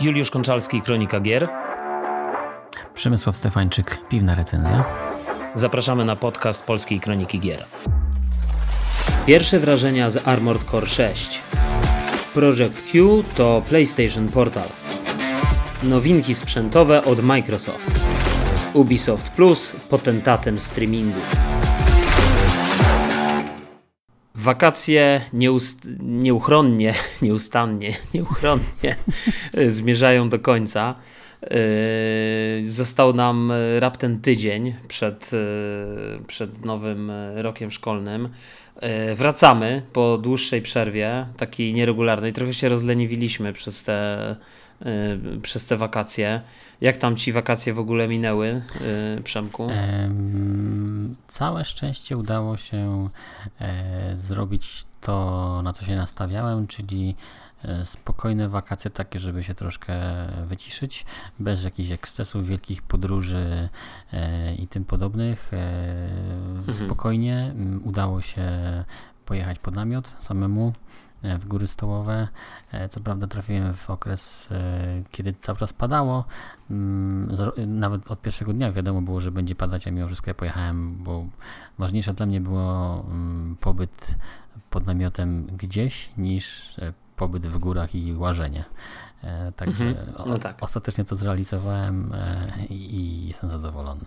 Juliusz Konczalski, Kronika Gier. Przemysław Stefańczyk, Piwna Recenzja. Zapraszamy na podcast Polskiej Kroniki Gier. Pierwsze wrażenia z Armored Core 6. Project Q to PlayStation Portal. Nowinki sprzętowe od Microsoft. Ubisoft Plus potentatem streamingu. Wakacje nieust nieuchronnie, nieustannie, nieuchronnie zmierzają do końca. Yy, został nam raptem tydzień przed, przed nowym rokiem szkolnym. Wracamy po dłuższej przerwie, takiej nieregularnej. Trochę się rozleniwiliśmy przez te, przez te wakacje. Jak tam ci wakacje w ogóle minęły, Przemku? Całe szczęście udało się e, zrobić to, na co się nastawiałem, czyli e, spokojne wakacje takie, żeby się troszkę wyciszyć, bez jakichś ekscesów, wielkich podróży e, i tym podobnych. Mhm. Spokojnie udało się pojechać pod namiot samemu w góry stołowe. E, co prawda trafiłem w okres, e, kiedy cały czas padało. Mm, nawet od pierwszego dnia wiadomo było, że będzie padać, a mimo wszystko ja pojechałem, bo ważniejsze dla mnie było mm, pobyt pod namiotem gdzieś niż pobyt w górach i łażenie. Także mhm. no tak. ostatecznie to zrealizowałem i jestem zadowolony.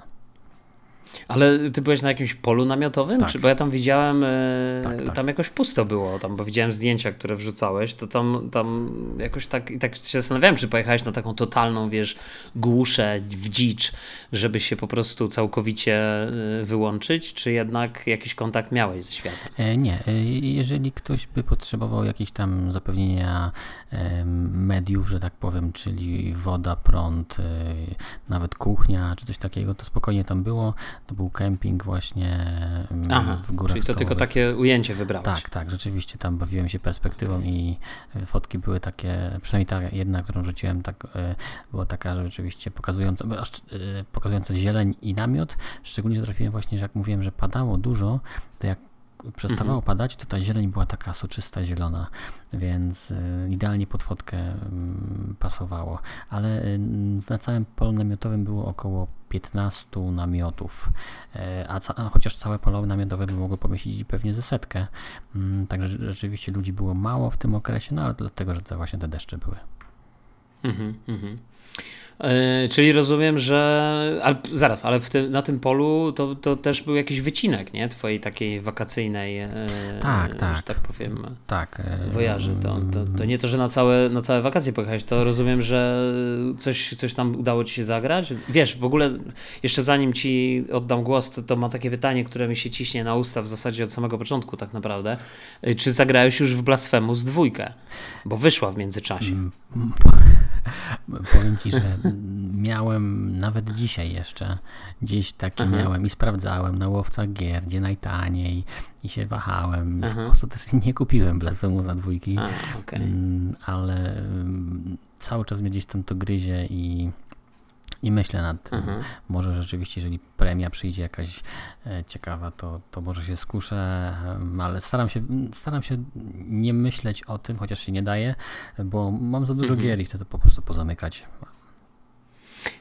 Ale ty byłeś na jakimś polu namiotowym? Tak. Czy, bo ja tam widziałem, e, tak, tak. tam jakoś pusto było, tam, bo widziałem zdjęcia, które wrzucałeś, to tam, tam jakoś tak, i tak się zastanawiałem, czy pojechałeś na taką totalną, wiesz, głuszę, w dzicz, żeby się po prostu całkowicie e, wyłączyć, czy jednak jakiś kontakt miałeś ze światem? E, nie, jeżeli ktoś by potrzebował jakieś tam zapewnienia mediów, że tak powiem, czyli woda, prąd, nawet kuchnia, czy coś takiego, to spokojnie tam było to był kemping właśnie mm, Aha, w górach Czyli to stołowych. tylko takie ujęcie wybrałeś. Tak, tak, rzeczywiście tam bawiłem się perspektywą okay. i fotki były takie, przynajmniej ta jedna, którą rzuciłem, tak, e, była taka, że rzeczywiście pokazująca, e, pokazująca zieleń i namiot. Szczególnie trafiłem właśnie, że jak mówiłem, że padało dużo, to jak przestawało mhm. padać, to ta zieleń była taka soczysta, zielona, więc y, idealnie pod fotkę y, pasowało. Ale y, na całym polu namiotowym było około 15 namiotów, e, a, a chociaż całe pole namiotowe by mogło pomieścić pewnie ze setkę. Mm, także rzeczywiście ludzi było mało w tym okresie, no ale dlatego, że właśnie te deszcze były. Mhm, mhm. Yy, czyli rozumiem, że. Ale, zaraz, ale tym, na tym polu to, to też był jakiś wycinek, nie? Twojej takiej wakacyjnej. Yy, tak, tak. Że tak powiem. Tak. Yy, wojaży. To, to, to, nie to, że na całe, na całe wakacje pojechałeś, to rozumiem, że coś, coś tam udało ci się zagrać. Wiesz, w ogóle jeszcze zanim ci oddam głos, to, to mam takie pytanie, które mi się ciśnie na usta w zasadzie od samego początku, tak naprawdę. Czy zagrałeś już w Blasfemus dwójkę? Bo wyszła w międzyczasie. Powiem ci, że miałem nawet dzisiaj jeszcze gdzieś taki Aha. miałem i sprawdzałem na łowcach gier, gdzie najtaniej i się wahałem. Aha. Ostatecznie nie kupiłem Blasphemousa dwójki, A, okay. Mm, ale mm, cały czas mnie gdzieś tam to gryzie i i myślę nad tym. Mhm. Może rzeczywiście, jeżeli premia przyjdzie jakaś e, ciekawa, to, to może się skuszę, ale staram się, staram się nie myśleć o tym, chociaż się nie daje, bo mam za dużo mhm. gier i chcę to po prostu pozamykać.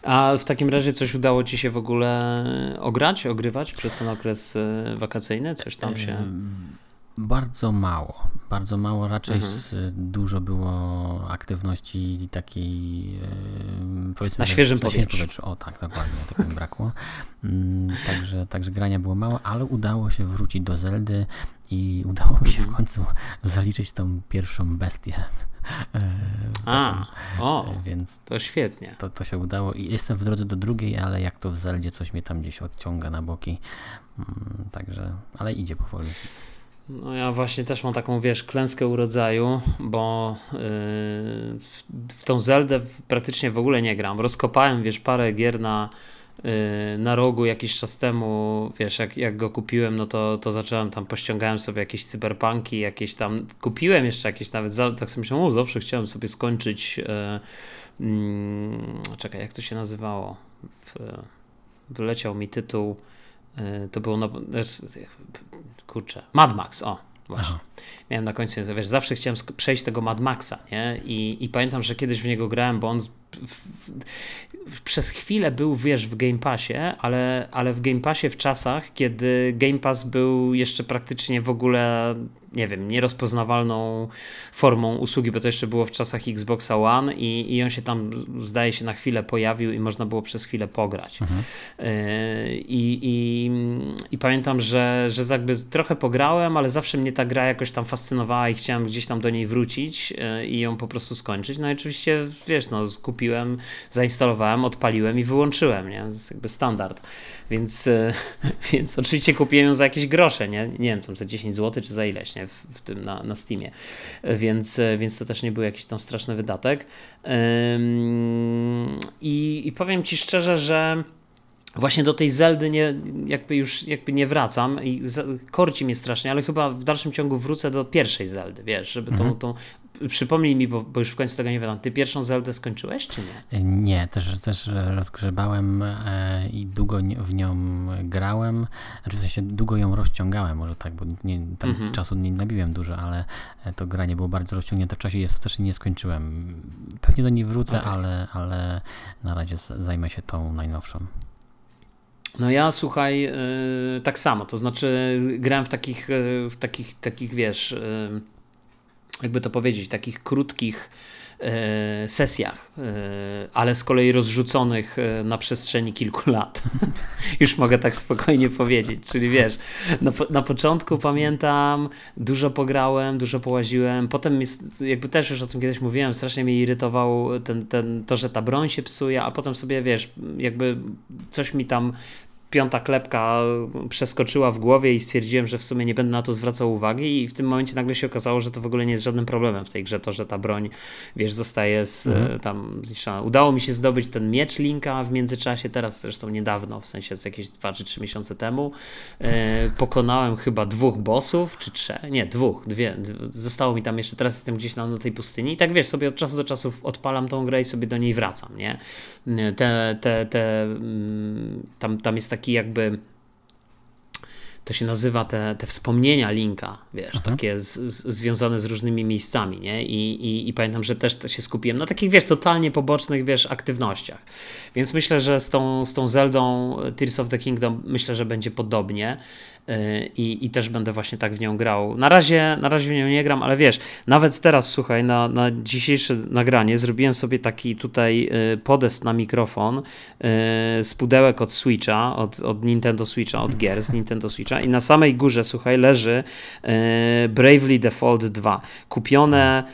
A w takim razie coś udało Ci się w ogóle ograć, ogrywać przez ten okres e, wakacyjny? Coś tam się... Bardzo mało, bardzo mało, raczej mhm. z, dużo było aktywności takiej powiedzmy... Na świeżym powietrzu. powietrzu. O tak, dokładnie, tego mi brakło. Mm, także, także grania było mało, ale udało się wrócić do Zeldy i udało mi się w mhm. końcu zaliczyć tą pierwszą bestię. E, A, o, e, więc to świetnie. To, to się udało i jestem w drodze do drugiej, ale jak to w Zeldzie coś mnie tam gdzieś odciąga na boki. Mm, także, ale idzie powoli. No ja właśnie też mam taką, wiesz, klęskę urodzaju, bo yy, w, w tą Zeldę praktycznie w ogóle nie gram. Rozkopałem, wiesz, parę gier na, yy, na rogu jakiś czas temu, wiesz, jak, jak go kupiłem, no to, to zacząłem tam, pościągałem sobie jakieś cyberpunki, jakieś tam, kupiłem jeszcze jakieś nawet, tak sobie myślałem, o, zawsze chciałem sobie skończyć, yy, czekaj, jak to się nazywało? W, wyleciał mi tytuł, to było na, kurczę, Mad Max, o, właśnie. Aha. Miałem na końcu, wiesz, zawsze chciałem przejść tego Mad Maxa, nie? I, i pamiętam, że kiedyś w niego grałem, bo on przez chwilę był, wiesz, w Game Passie, ale, ale w Game Passie w czasach, kiedy Game Pass był jeszcze praktycznie w ogóle nie wiem, nierozpoznawalną formą usługi, bo to jeszcze było w czasach Xboxa One i, i on się tam, zdaje się, na chwilę pojawił i można było przez chwilę pograć. Mhm. E, I, i, I pamiętam, że, że jakby trochę pograłem, ale zawsze mnie ta gra jakoś tam fascynowała i chciałem gdzieś tam do niej wrócić e, i ją po prostu skończyć. No i oczywiście, wiesz, no, kupiłem, zainstalowałem, odpaliłem i wyłączyłem, nie? To jest jakby standard. Więc, e, więc oczywiście kupiłem ją za jakieś grosze, nie? Nie wiem, tam za 10 zł czy za ileś, nie? W, w tym na, na Steamie. Więc, e, więc to też nie był jakiś tam straszny wydatek. I, i powiem Ci szczerze, że Właśnie do tej Zeldy nie, jakby już jakby nie wracam i korci mnie strasznie, ale chyba w dalszym ciągu wrócę do pierwszej Zeldy, wiesz, żeby mhm. tą, tą przypomnij mi, bo, bo, już w końcu tego nie wiem, ty pierwszą Zeldę skończyłeś, czy nie? Nie, też, też rozgrzebałem e, i długo w nią grałem, znaczy w sensie długo ją rozciągałem, może tak, bo nie, tam mhm. czasu nie nabiłem dużo, ale to granie było bardzo rozciągnięte w czasie i też nie skończyłem. Pewnie do niej wrócę, okay. ale, ale na razie zajmę się tą najnowszą. No ja słuchaj, yy, tak samo, to znaczy grałem w takich, yy, w takich, takich wiesz, yy, jakby to powiedzieć, takich krótkich e, sesjach, e, ale z kolei rozrzuconych e, na przestrzeni kilku lat. Już mogę tak spokojnie powiedzieć. Czyli wiesz, na, na początku pamiętam, dużo pograłem, dużo połaziłem. Potem jest, jakby też już o tym kiedyś mówiłem, strasznie mnie irytował ten, ten, to, że ta broń się psuje, a potem sobie wiesz, jakby coś mi tam piąta klepka przeskoczyła w głowie i stwierdziłem, że w sumie nie będę na to zwracał uwagi i w tym momencie nagle się okazało, że to w ogóle nie jest żadnym problemem w tej grze, to, że ta broń, wiesz, zostaje z, mhm. tam zniszczona. Udało mi się zdobyć ten miecz Linka w międzyczasie, teraz zresztą niedawno, w sensie z jakieś 2 czy 3 miesiące temu. E, pokonałem chyba dwóch bossów, czy trzech, nie, dwóch, dwie. Zostało mi tam jeszcze, teraz jestem gdzieś na, na tej pustyni i tak wiesz, sobie od czasu do czasu odpalam tą grę i sobie do niej wracam, nie? Te, te, te, mm, tam, tam jest taki jakby to się nazywa te, te wspomnienia Linka, wiesz, Aha. takie z, z, związane z różnymi miejscami, nie? I, i, I, pamiętam, że też się skupiłem na takich, wiesz, totalnie pobocznych, wiesz, aktywnościach. Więc myślę, że z tą, z tą Zeldą Tears of the Kingdom myślę, że będzie podobnie. I, i też będę właśnie tak w nią grał. Na razie, na razie w nią nie gram, ale wiesz, nawet teraz słuchaj, na, na dzisiejsze nagranie zrobiłem sobie taki tutaj y, podest na mikrofon y, z pudełek od Switcha, od, od Nintendo Switcha, od gier z Nintendo Switcha i na samej górze, słuchaj, leży y, Bravely Default 2. Kupione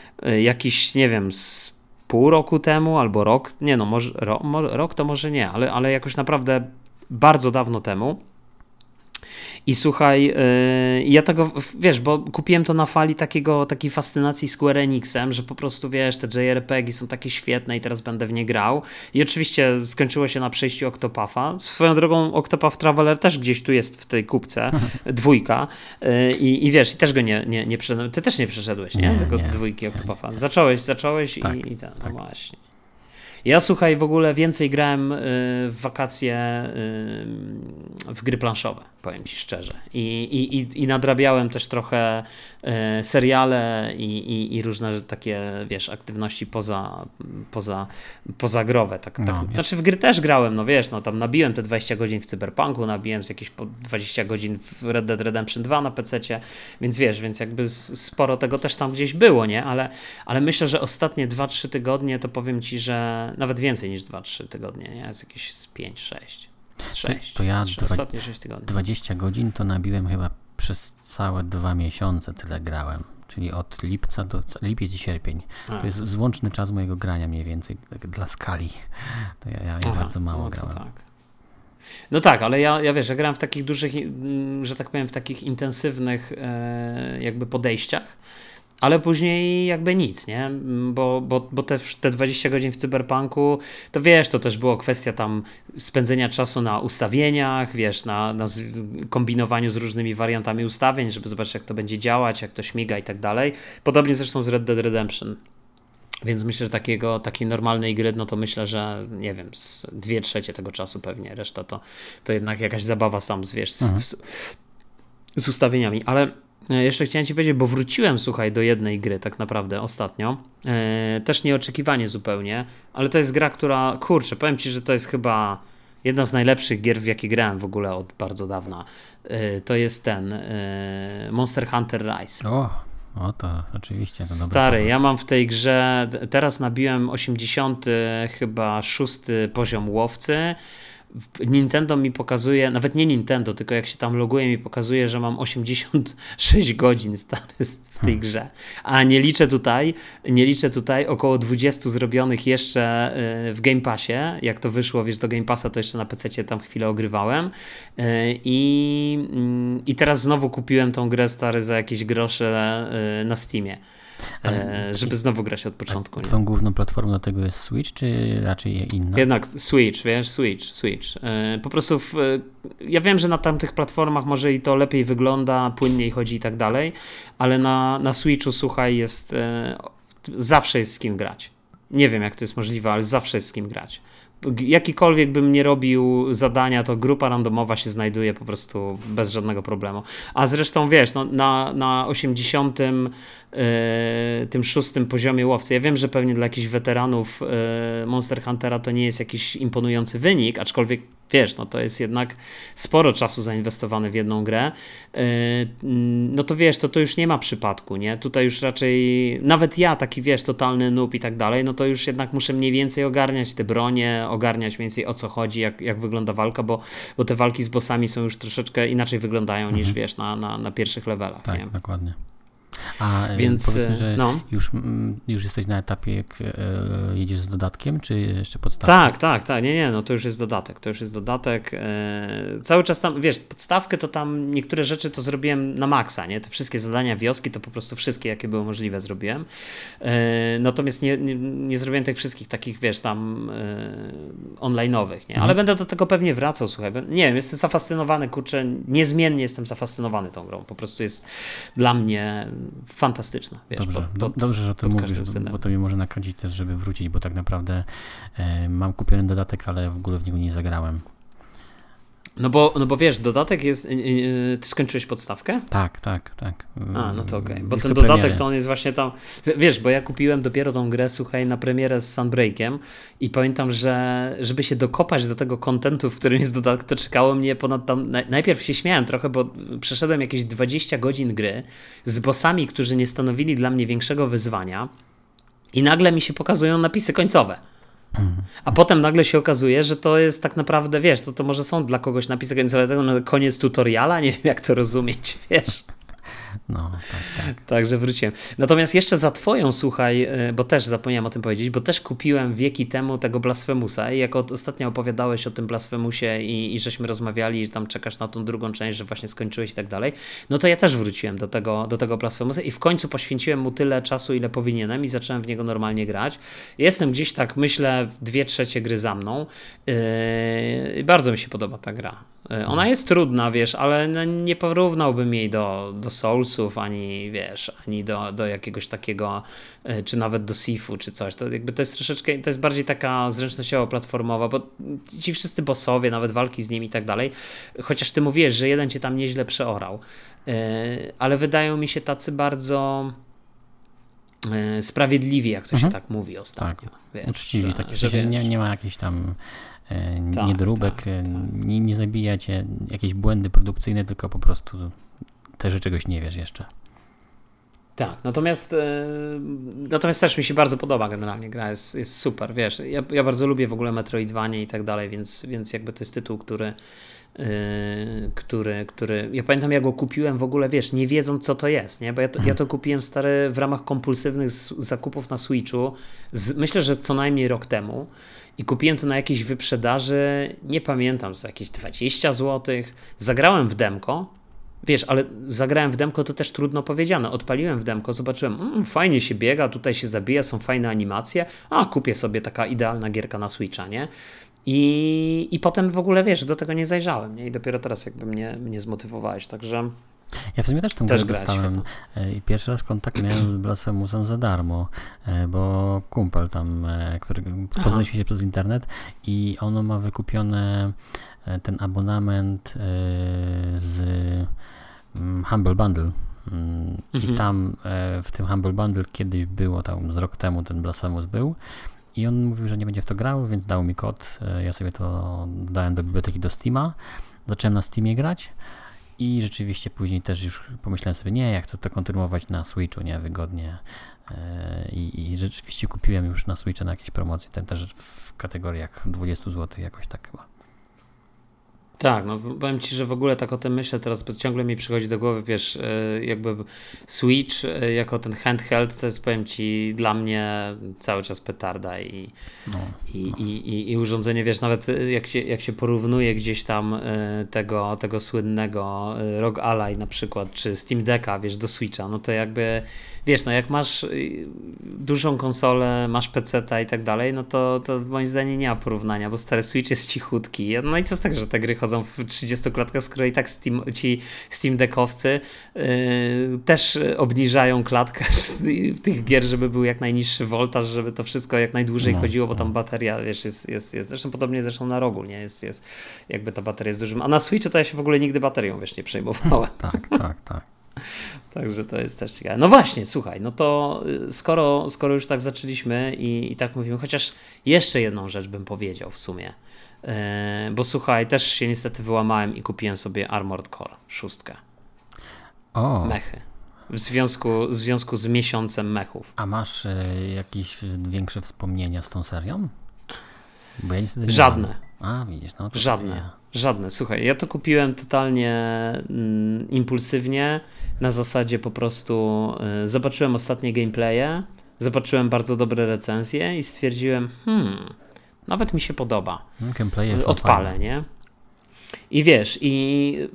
jakiś, nie wiem, z pół roku temu albo rok, nie no, może, rok, rok to może nie, ale, ale jakoś naprawdę bardzo dawno temu. I słuchaj, yy, ja tego, wiesz, bo kupiłem to na fali takiego, takiej fascynacji Square Enixem, że po prostu, wiesz, te JRPG są takie świetne i teraz będę w nie grał. I oczywiście skończyło się na przejściu Octopatha. Swoją drogą Octopath Traveler też gdzieś tu jest w tej kupce, dwójka. Yy, i, I wiesz, i też go nie, nie, nie przeszedłem. Ty też nie przeszedłeś, nie? nie Tego nie, dwójki Octopatha. Zacząłeś, zacząłeś tak, i, i ten, no tak. no właśnie. Ja słuchaj, w ogóle więcej grałem y, w wakacje y, w gry planszowe, powiem ci szczerze. I, i, i nadrabiałem też trochę seriale i, i, i różne takie, wiesz, aktywności poza, poza, pozagrowe. Tak, tak. No, znaczy w gry też grałem, no wiesz, no tam nabiłem te 20 godzin w Cyberpunku, nabiłem z jakieś 20 godzin w Red Dead Redemption 2 na PC, więc wiesz, więc jakby sporo tego też tam gdzieś było, nie? Ale, ale myślę, że ostatnie 2-3 tygodnie to powiem ci, że nawet więcej niż 2-3 tygodnie, nie? Jest jakieś 5-6. 6. To ja 3, dwa, ostatnie 6 tygodni. 20 godzin to nabiłem chyba przez całe dwa miesiące tyle grałem. Czyli od lipca do lipiec i sierpień. A. To jest złączny czas mojego grania mniej więcej tak, dla skali. To ja, ja, ja bardzo mało no grałem. Tak. No tak, ale ja, ja wiesz, ja grałem w takich dużych, mm, że tak powiem, w takich intensywnych e, jakby podejściach ale później jakby nic, nie? Bo, bo, bo te, te 20 godzin w cyberpunku, to wiesz, to też było kwestia tam spędzenia czasu na ustawieniach, wiesz, na, na kombinowaniu z różnymi wariantami ustawień, żeby zobaczyć, jak to będzie działać, jak to śmiga i tak dalej. Podobnie zresztą z Red Dead Redemption. Więc myślę, że takiego, takiej normalnej gry, no to myślę, że nie wiem, z dwie trzecie tego czasu pewnie, reszta to, to jednak jakaś zabawa sam z, wiesz, z, z, z ustawieniami, ale jeszcze chciałem Ci powiedzieć, bo wróciłem, słuchaj, do jednej gry tak naprawdę ostatnio. E, też nieoczekiwanie zupełnie, ale to jest gra, która, kurczę, powiem Ci, że to jest chyba jedna z najlepszych gier, w jakie grałem w ogóle od bardzo dawna. E, to jest ten e, Monster Hunter Rise. O, o to oczywiście. To Stary, ja mam w tej grze, teraz nabiłem 80 chyba szósty poziom łowcy. Nintendo mi pokazuje, nawet nie Nintendo, tylko jak się tam loguje, mi pokazuje, że mam 86 godzin stary w tej grze. A nie liczę tutaj, nie liczę tutaj około 20 zrobionych jeszcze y, w Game Passie. Jak to wyszło, wiesz, do Game Passa to jeszcze na PC tam chwilę ogrywałem. Y, I, mm, I teraz znowu kupiłem tą grę stary za jakieś grosze y, na Steamie. Ale, żeby znowu grać od początku. A twoją główną platformą do tego jest Switch, czy raczej inna? Jednak Switch, wiesz, Switch, Switch. Po prostu w, ja wiem, że na tamtych platformach może i to lepiej wygląda, płynniej chodzi i tak dalej, ale na, na Switchu, słuchaj, jest zawsze jest z kim grać. Nie wiem, jak to jest możliwe, ale zawsze jest z kim grać jakikolwiek bym nie robił zadania, to grupa randomowa się znajduje po prostu bez żadnego problemu. A zresztą wiesz, no, na, na 80 E, tym szóstym poziomie łowcy. Ja wiem, że pewnie dla jakichś weteranów e, Monster Huntera to nie jest jakiś imponujący wynik, aczkolwiek wiesz, no to jest jednak sporo czasu zainwestowane w jedną grę, e, no to wiesz, to to już nie ma przypadku, nie? Tutaj już raczej, nawet ja, taki wiesz, totalny noob i tak dalej, no to już jednak muszę mniej więcej ogarniać te bronie, ogarniać mniej więcej o co chodzi, jak, jak wygląda walka, bo, bo te walki z bossami są już troszeczkę inaczej wyglądają mhm. niż wiesz, na, na, na pierwszych levelach. Tak, nie? dokładnie. A e, Więc, powiedzmy, że no. już, już jesteś na etapie, jak e, jedziesz z dodatkiem, czy jeszcze podstawką? Tak, tak, tak. Nie, nie, no to już jest dodatek. To już jest dodatek. E, cały czas tam, wiesz, podstawkę to tam niektóre rzeczy to zrobiłem na maksa, nie? Te wszystkie zadania wioski to po prostu wszystkie, jakie były możliwe, zrobiłem. Natomiast nie, nie, nie zrobiłem tych wszystkich takich, wiesz, tam online'owych, nie? Ale mhm. będę do tego pewnie wracał, słuchaj. Nie wiem, jestem zafascynowany, kurczę, niezmiennie jestem zafascynowany tą grą. Po prostu jest dla mnie fantastyczna. Wiesz, dobrze, pod, pod, dobrze, że o tym mówisz, bo to mi może nakręcić też, żeby wrócić, bo tak naprawdę e, mam kupiony dodatek, ale w ogóle w niego nie zagrałem. No bo, no bo wiesz, dodatek jest. Ty skończyłeś podstawkę? Tak, tak, tak. A, no to okej. Okay. Bo ten dodatek premiery. to on jest właśnie tam. Wiesz, bo ja kupiłem dopiero tą grę, słuchaj, na premierę z Sunbreakiem i pamiętam, że żeby się dokopać do tego kontentu, w którym jest dodatek, to czekało mnie ponad tam. Najpierw się śmiałem trochę, bo przeszedłem jakieś 20 godzin gry z bossami, którzy nie stanowili dla mnie większego wyzwania. I nagle mi się pokazują napisy końcowe. A potem nagle się okazuje, że to jest tak naprawdę, wiesz, to, to może są dla kogoś napisy końcowe, koniec tutoriala, nie wiem jak to rozumieć, wiesz. No, tak, tak. Także wróciłem. Natomiast jeszcze za twoją, słuchaj, e, bo też zapomniałem o tym powiedzieć, bo też kupiłem wieki temu tego Blasfemusa i jak ostatnio opowiadałeś o tym Blasfemusie i, i żeśmy rozmawiali, że tam czekasz na tą drugą część, że właśnie skończyłeś i tak dalej, no to ja też wróciłem do tego, do tego Blasfemusa i w końcu poświęciłem mu tyle czasu, ile powinienem i zacząłem w niego normalnie grać. Jestem gdzieś tak, myślę, dwie trzecie gry za mną. Yy, bardzo mi się podoba ta gra. E, ona jest trudna, wiesz, ale no, nie porównałbym jej do, do Soulsów, ani wiesz, ani do, do jakiegoś takiego, e, czy nawet do Sifu, czy coś. To jakby to jest troszeczkę, to jest bardziej taka zręcznościowo platformowa, bo ci wszyscy bossowie, nawet walki z nimi i tak dalej, chociaż ty mówisz, że jeden cię tam nieźle przeorał, e, ale wydają mi się tacy bardzo sprawiedliwi, jak to mhm. się tak mówi ostatnio. Tak. Wiesz, Uczciwi, że, takie, że, że nie, nie ma jakichś tam E, tak, niedróbek, tak, e, tak. Nie, nie zabija cię jakieś błędy produkcyjne, tylko po prostu też czegoś nie wiesz jeszcze. Tak, natomiast, e, natomiast też mi się bardzo podoba generalnie gra, jest, jest super, wiesz, ja, ja bardzo lubię w ogóle Metroidvanie i tak dalej, więc, więc jakby to jest tytuł, który, yy, który, który, ja pamiętam jak go kupiłem w ogóle, wiesz, nie wiedząc co to jest, nie, bo ja to, ja to kupiłem stary w ramach kompulsywnych zakupów na Switchu, z, myślę, że co najmniej rok temu i kupiłem to na jakiejś wyprzedaży, nie pamiętam, za jakieś 20 zł. Zagrałem w demko, wiesz, ale zagrałem w demko to też trudno powiedziane. Odpaliłem w demko, zobaczyłem, mm, fajnie się biega, tutaj się zabija, są fajne animacje, a kupię sobie taka idealna gierka na Switcha, nie? I, I potem w ogóle, wiesz, do tego nie zajrzałem, nie? I dopiero teraz jakby mnie, mnie zmotywowałeś, także... Ja w sumie też tę grę dostałem. E, pierwszy raz kontakt miałem z Blasfemusem za darmo, e, bo kumpel tam, e, który poznaliśmy się przez internet i ono ma wykupione ten abonament z mm, Humble Bundle Mm, mhm. I tam w tym Humble Bundle kiedyś było, tam z rok temu ten Blasphemous był. I on mówił, że nie będzie w to grał, więc dał mi kod. Ja sobie to dałem do biblioteki do Steama. Zacząłem na Steamie grać. I rzeczywiście później też już pomyślałem sobie, nie, jak chcę to kontynuować na Switchu, nie, wygodnie. E, I, I, rzeczywiście kupiłem już na Switcha na jakieś promocje, ten też w kategoriach 20 zł jakoś tak chyba. Tak, no powiem Ci, że w ogóle tak o tym myślę teraz, bo ciągle mi przychodzi do głowy, wiesz, e, jakby Switch e, jako ten handheld to jest, powiem Ci, dla mnie cały czas petarda i, no, i, no. I, i, i, urządzenie, wiesz, nawet e, jak się, jak się porównuje gdzieś tam tego, tego słynnego ROG Ally na przykład, czy Steam Decka, wiesz, do Switcha, no to jakby wiesz, no jak masz y, dużą konsolę, masz PC i tak dalej, no to, to moim zdaniem nie ma porównania, bo stary Switch jest cichutki. No i co z tego, że te gry chodzą w 30 klatkach, skoro i tak Steam, ci Steam Deckowcy yy, też obniżają klatkę tych gier, żeby był jak najniższy voltaż, żeby to wszystko jak najdłużej no, chodziło, bo tam no. bateria, wiesz, jest, jest, jest zresztą podobnie zresztą na rogu, nie? Jest, jest jakby ta bateria jest dużym. A na Switchu to ja się w ogóle nigdy baterią, wiesz, nie przejmowałem. Tak, tak, tak. Także to jest też ciekawe. No właśnie, słuchaj, no to y, skoro, skoro już tak zaczęliśmy i, i tak mówimy, chociaż jeszcze jedną rzecz bym powiedział w sumie. Yy, bo słuchaj, też się niestety wyłamałem i kupiłem sobie Armored Core szóstkę. O. Mechy. W związku, w związku z miesiącem mechów. A masz y, jakieś większe wspomnienia z tą serią? Bo ja Żadne. A, widzisz, no to Żadne. Żadne. Słuchaj, ja to kupiłem totalnie mm, impulsywnie, na zasadzie po prostu y, zobaczyłem ostatnie gameplaye, zobaczyłem bardzo dobre recenzje i stwierdziłem, hmm, nawet mi się podoba. Gameplaye Odpalę, fajne. nie? I wiesz, i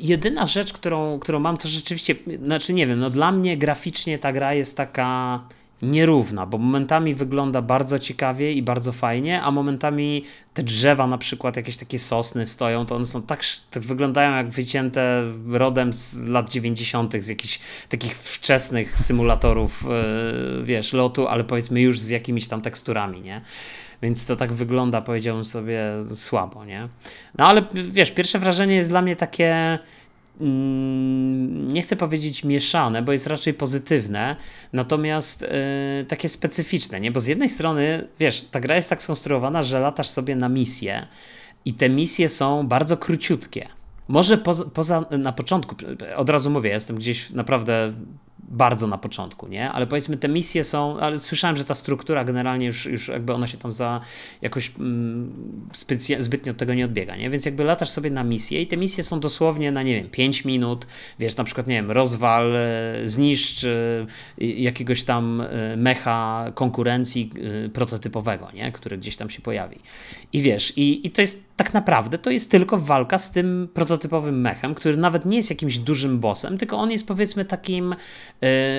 jedyna rzecz, którą, którą mam, to rzeczywiście, znaczy nie wiem, no dla mnie graficznie ta gra jest taka nierówna, bo momentami wygląda bardzo ciekawie i bardzo fajnie, a momentami te drzewa, na przykład jakieś takie sosny stoją, to one są tak, wyglądają jak wycięte rodem z lat 90., z jakichś takich wczesnych symulatorów, yy, wiesz, lotu, ale powiedzmy już z jakimiś tam teksturami, nie? Więc to tak wygląda, powiedziałbym sobie, słabo, nie? No ale wiesz, pierwsze wrażenie jest dla mnie takie nie chcę powiedzieć mieszane, bo jest raczej pozytywne, natomiast yy, takie specyficzne, nie? Bo z jednej strony, wiesz, ta gra jest tak skonstruowana, że latasz sobie na misje i te misje są bardzo króciutkie. Może poza, poza na początku, od razu mówię, jestem gdzieś naprawdę bardzo na początku, nie? Ale powiedzmy te misje są, ale słyszałem, że ta struktura generalnie już, już jakby ona się tam za jakoś mm, zbytnio od tego nie odbiega, nie? Więc jakby latasz sobie na misję i te misje są dosłownie na, nie wiem, 5 minut, wiesz, na przykład, nie wiem, rozwal, e, zniszcz e, jakiegoś tam e, mecha konkurencji prototypowego, nie? Który gdzieś tam się pojawi. I wiesz, i, i to jest tak naprawdę to jest tylko walka z tym prototypowym mechem, który nawet nie jest jakimś dużym bossem, tylko on jest powiedzmy takim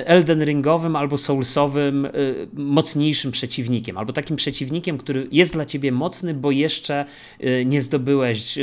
Elden Ringowym albo Soulsowym e, mocniejszym przeciwnikiem, albo takim przeciwnikiem, który jest dla ciebie mocny, bo jeszcze e, nie zdobyłeś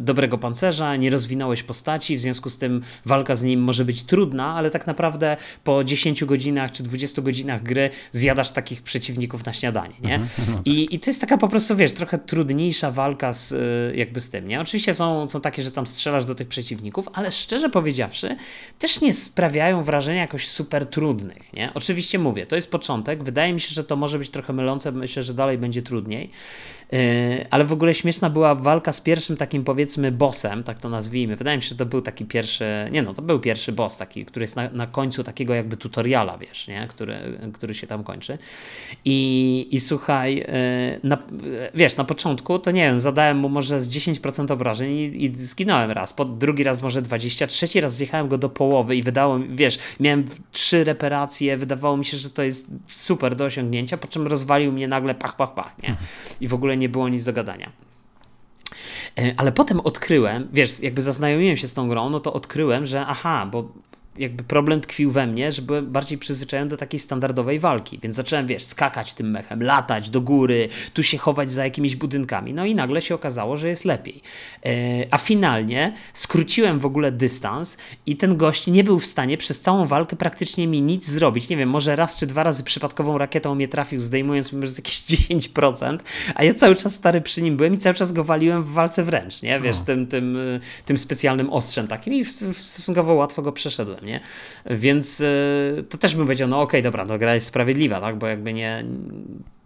dobrego pancerza, nie rozwinąłeś postaci, w związku z tym walka z nim może być trudna, ale tak naprawdę po 10 godzinach czy 20 godzinach gry zjadasz takich przeciwników na śniadanie, nie? Mhm, no tak. I, I to jest taka po prostu, wiesz, trochę trudniejsza walka z jakby z tym, nie? Oczywiście są, są takie, że tam strzelasz do tych przeciwników, ale szczerze powiedziawszy, też nie sprawiają wrażenia jakoś super trudnych, nie? Oczywiście mówię, to jest początek, wydaje mi się, że to może być trochę mylące, myślę, że dalej będzie trudniej, yy, ale w ogóle śmieszna była walka z pierwszym takim powiedzmy bossem, tak to nazwijmy, wydaje mi się, że to był taki pierwszy, nie no, to był pierwszy boss taki, który jest na, na końcu takiego jakby tutoriala, wiesz, nie? Który, który się tam kończy. I, i słuchaj, yy, na, wiesz, na początku to nie wiem, zadałem mu może z 10% obrażeń i, i zginąłem raz, po drugi raz może 20, trzeci raz zjechałem go do połowy i wydało mi, wiesz, miałem trzy reperacje, wydawało mi się, że to jest super do osiągnięcia, po czym rozwalił mnie nagle pach, pach, pach, nie? I w ogóle nie było nic do gadania. E, ale potem odkryłem, wiesz, jakby zaznajomiłem się z tą grą, no to odkryłem, że aha, bo jakby problem tkwił we mnie, że byłem bardziej przyzwyczajony do takiej standardowej walki, więc zacząłem, wiesz, skakać tym mechem, latać do góry, tu się chować za jakimiś budynkami, no i nagle się okazało, że jest lepiej. E, a finalnie skróciłem w ogóle dystans i ten gość nie był w stanie przez całą walkę praktycznie mi nic zrobić. Nie wiem, może raz czy dwa razy przypadkową rakietą mnie trafił, zdejmując mi może jakieś 10%, a ja cały czas stary przy nim byłem i cały czas go waliłem w walce wręcz, nie? Wiesz, tym, tym, tym specjalnym ostrzem takim i stosunkowo łatwo go przeszedłem nie? Więc to też bym powiedział, no okej, okay, dobra, to gra jest sprawiedliwa, tak? Bo jakby nie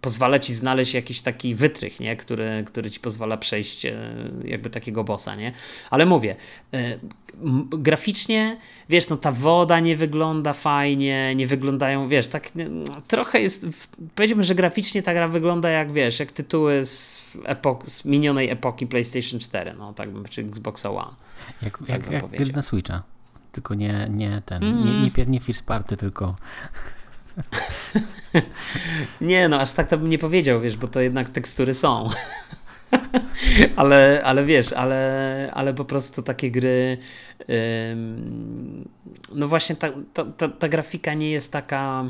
pozwala ci znaleźć jakiś taki wytrych, nie? Który, który ci pozwala przejść jakby takiego bossa, nie? Ale mówię, graficznie, wiesz, no ta woda nie wygląda fajnie, nie wyglądają, wiesz, tak trochę jest, powiedziałbym, że graficznie ta gra wygląda jak, wiesz, jak tytuły z, epok, z minionej epoki PlayStation 4, no tak bym, czy Xbox One. Jak, tak jak, jak na Switcha, tylko nie, nie ten, mm. nie, nie, nie First Party, tylko... nie, no aż tak to bym nie powiedział, wiesz, bo to jednak tekstury są. ale, ale wiesz, ale, ale po prostu takie gry. no właśnie ta, ta, ta, ta grafika nie jest taka.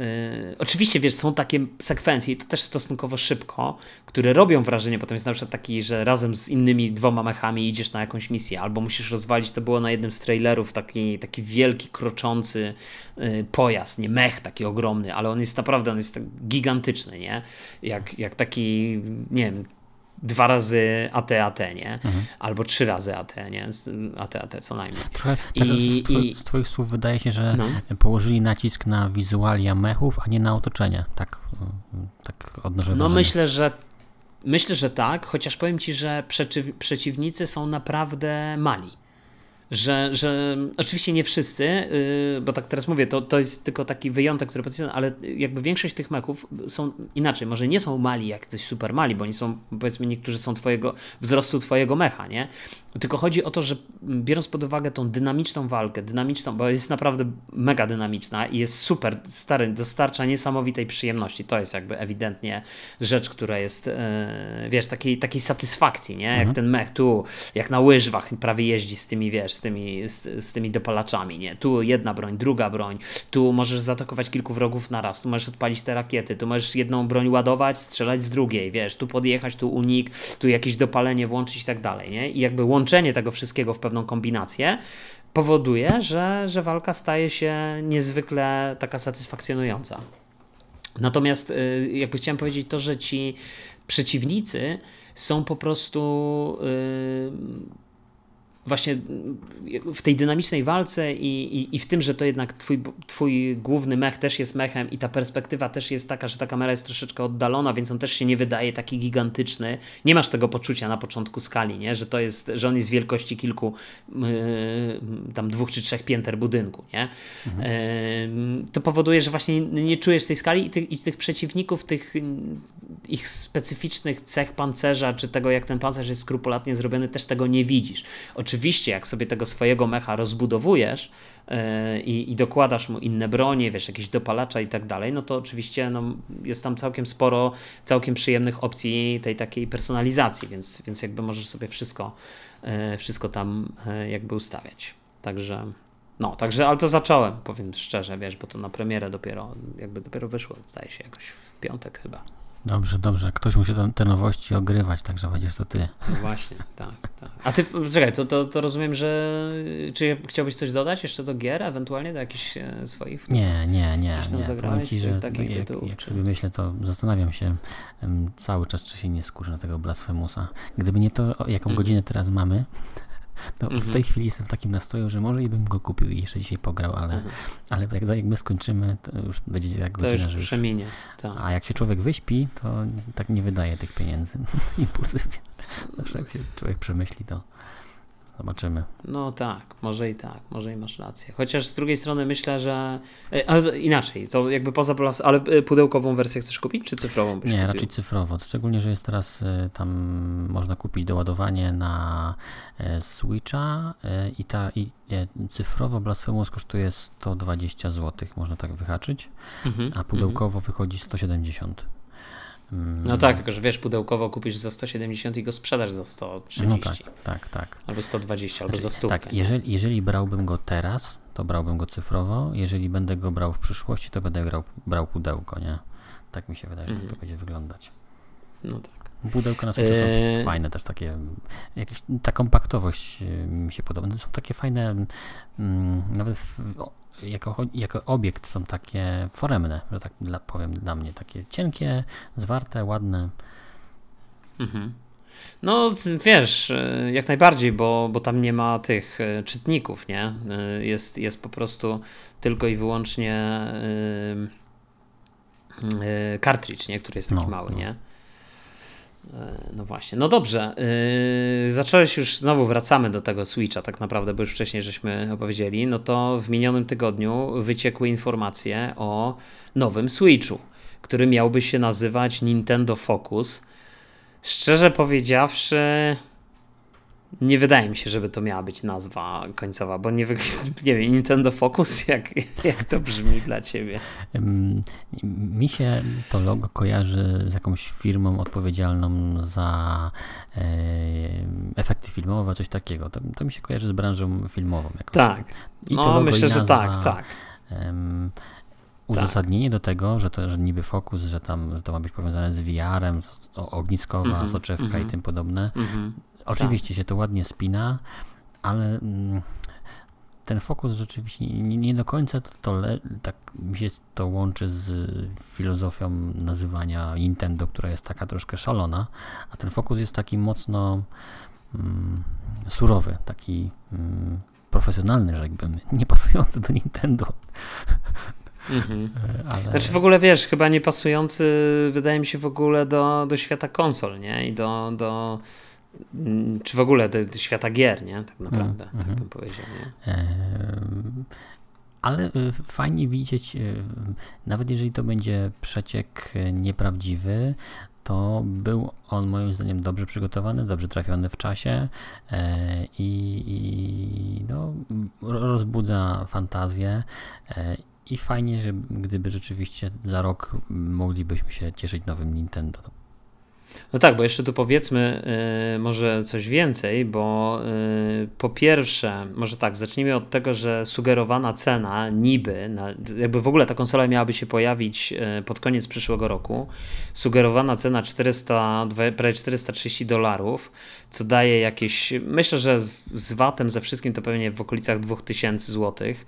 Yy, oczywiście, wiesz, są takie sekwencje i to też stosunkowo szybko, które robią wrażenie. Potem jest na przykład taki, że razem z innymi dwoma mechami idziesz na jakąś misję, albo musisz rozwalić. To było na jednym z trailerów taki, taki wielki, kroczący yy, pojazd, nie mech taki ogromny, ale on jest naprawdę on jest tak gigantyczny, nie? Jak, jak taki, nie wiem, dwa razy AT-AT, nie? Mhm. Albo trzy razy AT, nie? AT-AT co najmniej. Trochę I, z, twoi, z Twoich słów wydaje się, że no. położyli nacisk na wizualia mechów, a nie na otoczenie. Tak, tak odnoszę No myślę, że myślę, że tak, chociaż powiem Ci, że przeciwnicy są naprawdę mali że, że oczywiście nie wszyscy, yy, bo tak teraz mówię, to, to jest tylko taki wyjątek, który podsumowuje, ale jakby większość tych meków są inaczej, może nie są mali jak coś super mali, bo oni są, powiedzmy, niektórzy są twojego, wzrostu twojego mecha, nie? Tylko chodzi o to, że biorąc pod uwagę tą dynamiczną walkę, dynamiczną, bo jest naprawdę mega dynamiczna i jest super, stary, dostarcza niesamowitej przyjemności. To jest jakby ewidentnie rzecz, która jest, yy, wiesz, takiej, takiej satysfakcji, nie? Jak mhm. ten mech tu, jak na łyżwach prawie jeździ z tymi, wiesz, z tymi, z, z, tymi dopalaczami, nie? Tu jedna broń, druga broń, tu możesz zaatakować kilku wrogów na raz, tu możesz odpalić te rakiety, tu możesz jedną broń ładować, strzelać z drugiej, wiesz, tu podjechać, tu unik, tu jakieś dopalenie włączyć i tak dalej, nie? I jakby łączenie tego wszystkiego w pewną kombinację powoduje, że, że walka staje się niezwykle taka satysfakcjonująca. Natomiast y, jakby chciałem powiedzieć to, że ci przeciwnicy są po prostu yy, właśnie w tej dynamicznej walce i, i, i, w tym, że to jednak twój, twój główny mech też jest mechem i ta perspektywa też jest taka, że ta kamera jest troszeczkę oddalona, więc on też się nie wydaje taki gigantyczny. Nie masz tego poczucia na początku skali, nie? Że to jest, że on jest wielkości kilku yy, tam dwóch czy trzech pięter budynku, nie? Mhm. Yy, to powoduje, że właśnie nie, czujesz tej skali i, ty, i tych przeciwników, tych ich specyficznych cech pancerza, czy tego jak ten pancerz jest skrupulatnie zrobiony, też tego nie widzisz. Oczywiście, jak sobie tego swojego mecha rozbudowujesz yy, i, dokładasz mu inne bronie, wiesz, jakieś dopalacza i tak dalej, no to oczywiście no, jest tam całkiem sporo, całkiem przyjemnych opcji tej takiej personalizacji, więc, więc jakby możesz sobie wszystko, yy, wszystko tam yy, jakby ustawiać. Także. No, także, ale to zacząłem, powiem szczerze, wiesz, bo to na premierę dopiero, jakby dopiero wyszło, zdaje się, jakoś w piątek chyba. Dobrze, dobrze. Ktoś musi te, nowości ogrywać, także będziesz to ty. No właśnie, tak, tak. A ty, czekaj, to, to, to rozumiem, że czy chciałbyś coś dodać jeszcze do gier, ewentualnie do jakichś e, swoich? Nie, nie, nie. nie. Zagrałeś ci, że takich jak, tytułów, jak sobie myślę, to zastanawiam się um, cały czas, czy się nie skurzę na tego Blasfemusa. Gdyby nie to, jaką mm. godzinę teraz mamy, no, mhm. W tej chwili jestem w takim nastroju, że może i bym go kupił i jeszcze dzisiaj pograł, ale, mhm. ale jak, jak my skończymy, to już będzie jak godzina, to już że już, przeminie. Tak. A jak się człowiek wyśpi, to tak nie wydaje tych pieniędzy impulsywnie. Zawsze jak się człowiek przemyśli, to Zobaczymy. No tak, może i tak, może i masz rację. Chociaż z drugiej strony myślę, że. E, ale inaczej, to jakby poza. Ale e, pudełkową wersję chcesz kupić, czy cyfrową? Nie, kupił? raczej cyfrowo. Szczególnie, że jest teraz e, tam można kupić doładowanie na Switcha i ta i cyfrowo Blasphemous kosztuje 120 zł, można tak wyhaczyć, mhm, a pudełkowo mhm. wychodzi 170 no tak, tylko że wiesz, pudełkowo kupisz za 170 i go sprzedasz za 130. No tak, tak, tak. Albo 120, albo za 100. Tak, jeżeli, jeżeli brałbym go teraz, to brałbym go cyfrowo. Jeżeli będę go brał w przyszłości, to będę brał, brał pudełko, nie? Tak mi się wydaje, że mm. to będzie wyglądać. No tak. Pudełka na sobie eee... są fajne też takie, jakieś, ta kompaktowość mi się podoba. To są takie fajne, mm, nawet w, jako, jako obiekt są takie foremne, że tak dla, powiem dla mnie, takie cienkie, zwarte, ładne. Mhm. No wiesz, e, jak najbardziej, bo, bo tam nie ma tych e, czytników, nie? E, jest, jest po prostu tylko i wyłącznie kartridż, nie? Który jest taki no, mały, no. nie? No właśnie, no dobrze. Yy, zacząłeś już, znowu wracamy do tego Switcha, tak naprawdę, bo już wcześniej żeśmy opowiedzieli. No to w minionym tygodniu wyciekły informacje o nowym Switchu, który miałby się nazywać Nintendo Focus. Szczerze powiedziawszy, nie wydaje mi się, żeby to miała być nazwa końcowa, bo nie, nie wiem, Nintendo Focus, jak, jak to brzmi dla ciebie? Mi się to logo kojarzy z jakąś firmą odpowiedzialną za e, efekty filmowe, coś takiego. To, to, mi się kojarzy z branżą filmową. Jakoś. Tak, I no myślę, nazwa, że tak, tak. uzasadnienie tak. do tego, że to że niby fokus, że tam że to ma być powiązane z VR-em, ogniskowa, mm -hmm, soczewka mm -hmm. i mhm. tym podobne. Mm -hmm. Oczywiście tak. się to ładnie spina, ale mm, ten fokus rzeczywiście nie, nie do końca to, to le, tak mi się to łączy z filozofią nazywania Nintendo, która jest taka troszkę szalona, a ten fokus jest taki mocno mm, surowy, taki mm, profesjonalny, rzekłbym, nie pasujący do Nintendo. Mhm. Ale... Znaczy w ogóle wiesz, chyba nie pasujący wydaje mi się w ogóle do, do świata konsol, nie? I do, do czy w ogóle do, do świata gier, nie? Tak naprawdę, mm, tak mm. bym powiedział, nie? Ale y, fajnie widzieć, y, nawet jeżeli to będzie przeciek y, nieprawdziwy, to był on moim zdaniem dobrze przygotowany, dobrze trafiony w czasie e, i, i no, rozbudza fantazję. E, I fajnie, że gdyby rzeczywiście za rok moglibyśmy się cieszyć nowym Nintendo. No tak, bo jeszcze tu powiedzmy y, może coś więcej, bo y, po pierwsze, może tak, zacznijmy od tego, że sugerowana cena niby, na, jakby w ogóle ta konsola miałaby się pojawić y, pod koniec przyszłego roku, sugerowana cena 400, prawie 430 dolarów, co daje jakieś, myślę, że z, z VAT-em, ze wszystkim to pewnie w okolicach 2000 złotych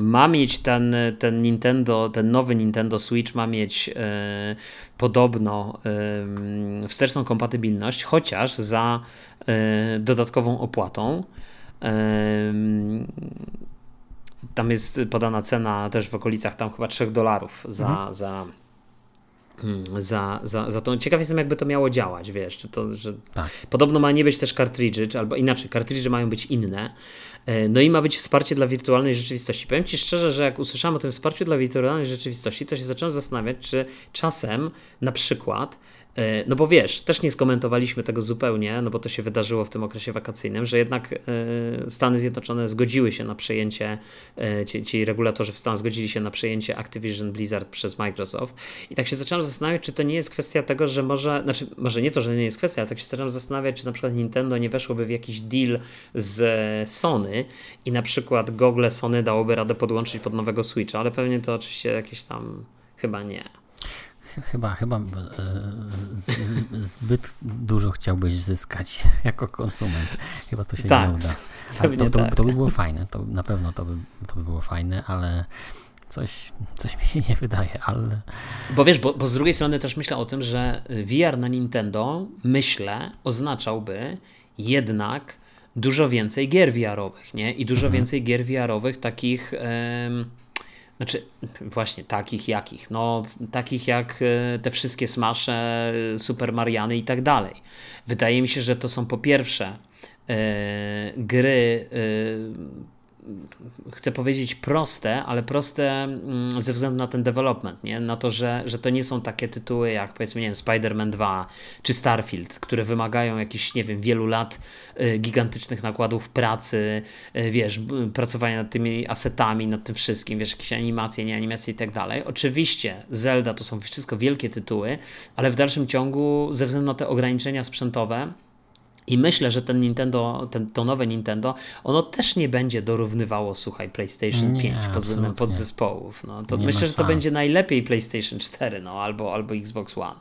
ma mieć ten, ten Nintendo, ten nowy Nintendo Switch ma mieć e, podobno wsteczną kompatybilność, chociaż za e, dodatkową opłatą. Tam jest podana cena też w okolicach tam chyba 3 dolarów za, mhm. za za, za, za to. Ciekaw jestem, jakby to miało działać, wiesz, czy to, że tak. podobno ma nie być też kartridży, albo inaczej, kartridże mają być inne, no i ma być wsparcie dla wirtualnej rzeczywistości. Powiem Ci szczerze, że jak usłyszałem o tym wsparciu dla wirtualnej rzeczywistości, to się zacząłem zastanawiać, czy czasem na przykład E, no bo wiesz, też nie skomentowaliśmy tego zupełnie, no bo to się wydarzyło w tym okresie wakacyjnym, że jednak e, Stany Zjednoczone zgodziły się na przejęcie, e, ci, ci regulatorzy w Stanach zgodzili się na przejęcie Activision Blizzard przez Microsoft. I tak się zacząłem zastanawiać, czy to nie jest kwestia tego, że może, znaczy może nie to, że nie jest kwestia, ale tak się zacząłem zastanawiać, czy na przykład Nintendo nie weszłoby w jakiś deal z Sony i na przykład Google Sony dałoby radę podłączyć pod nowego Switcha, ale pewnie to oczywiście jakieś tam chyba nie chyba, chyba e, zbyt dużo chciałbyś zyskać jako konsument. Chyba to się tak, nie uda. To, to, tak. to, by było fajne, to na pewno to by, to by było fajne, ale coś, coś mi się nie wydaje, ale... Bo wiesz, bo, bo z drugiej strony też myślę o tym, że VR na Nintendo, myślę, oznaczałby jednak dużo więcej gier VR-owych, nie? I dużo mhm. więcej gier VR-owych takich... znaczy, właśnie takich jakich? No, takich jak e, te wszystkie Smasze, Super Mariany i tak dalej. Wydaje mi się, że to są po pierwsze e, gry e, chcę powiedzieć proste, ale proste mm, ze względu na ten development, nie? na to, że, że to nie są takie tytuły jak powiedzmy, nie wiem, Spider-Man 2 czy Starfield, które wymagają jakichś, nie wiem, wielu lat y, gigantycznych nakładów pracy, y, wiesz, pracowania nad tymi asetami, nad tym wszystkim, wiesz, jakieś animacje, nie animacje i tak dalej. Oczywiście Zelda to są wszystko wielkie tytuły, ale w dalszym ciągu ze względu na te ograniczenia sprzętowe, i myślę, że ten Nintendo, ten, to nowe Nintendo, ono też nie będzie dorównywało, słuchaj, PlayStation nie, 5 pod względem podzespołów. No, to myślę, że to będzie najlepiej PlayStation 4 no, albo, albo Xbox One.